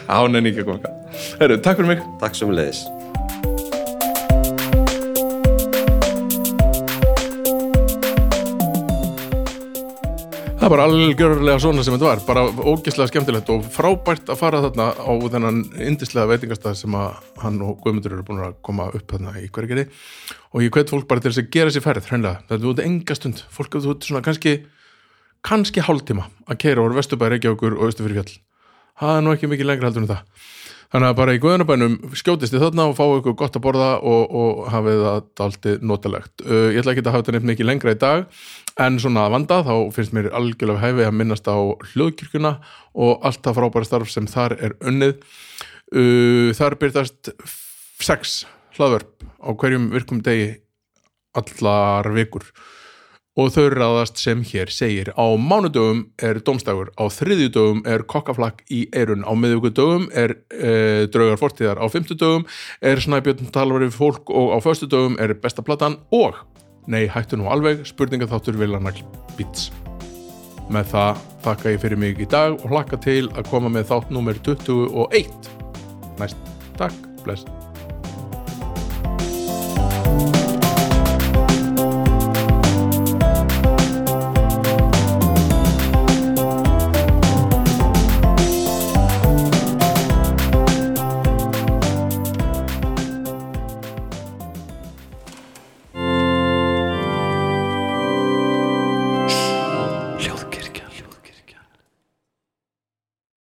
á, neina ekki ganga Herru, takk fyrir mig. Takk sem leiðis Það er bara algjörlega svona sem þetta var, bara ógislega skemmtilegt og frábært að fara þarna á þennan indislega veitingastað sem að hann og Guðmundur eru búin að koma upp þarna í hverjegeri og ég hvet fólk bara til þess að gera sér ferð, hreinlega, þetta er út enga stund, fólk hefur út svona kannski, kannski hálftíma að keira úr Vesturbæri Reykjavíkur og Östufyrirfjall, það er nú ekki mikið lengra heldur en það. Þannig að bara í guðanabænum skjótist þið þarna og fáu ykkur gott að borða og, og hafið það dáltið notalegt. Uh, ég ætla ekki að hafa þetta nefn mikið lengra í dag en svona að vanda þá finnst mér algjörlega hæfi að minnast á hljóðkirkuna og allt það frábæra starf sem þar er unnið. Uh, þar byrtast sex hlaðvörp á hverjum virkum degi allar vikur og þau ráðast sem hér segir. Á mánudögum er domstægur á þriðjudögum er kokkaflakk í eirun á miðvíkudögum er e, draugar fortíðar. Á fymtudögum er snæbjörn talar við fólk og á föstudögum er besta platan. Og nei hættu nú alveg spurningaþáttur Villanagl Beats. Með það þakka ég fyrir mig í dag og hlakka til að koma með þátt nummer 21 næst, takk, bless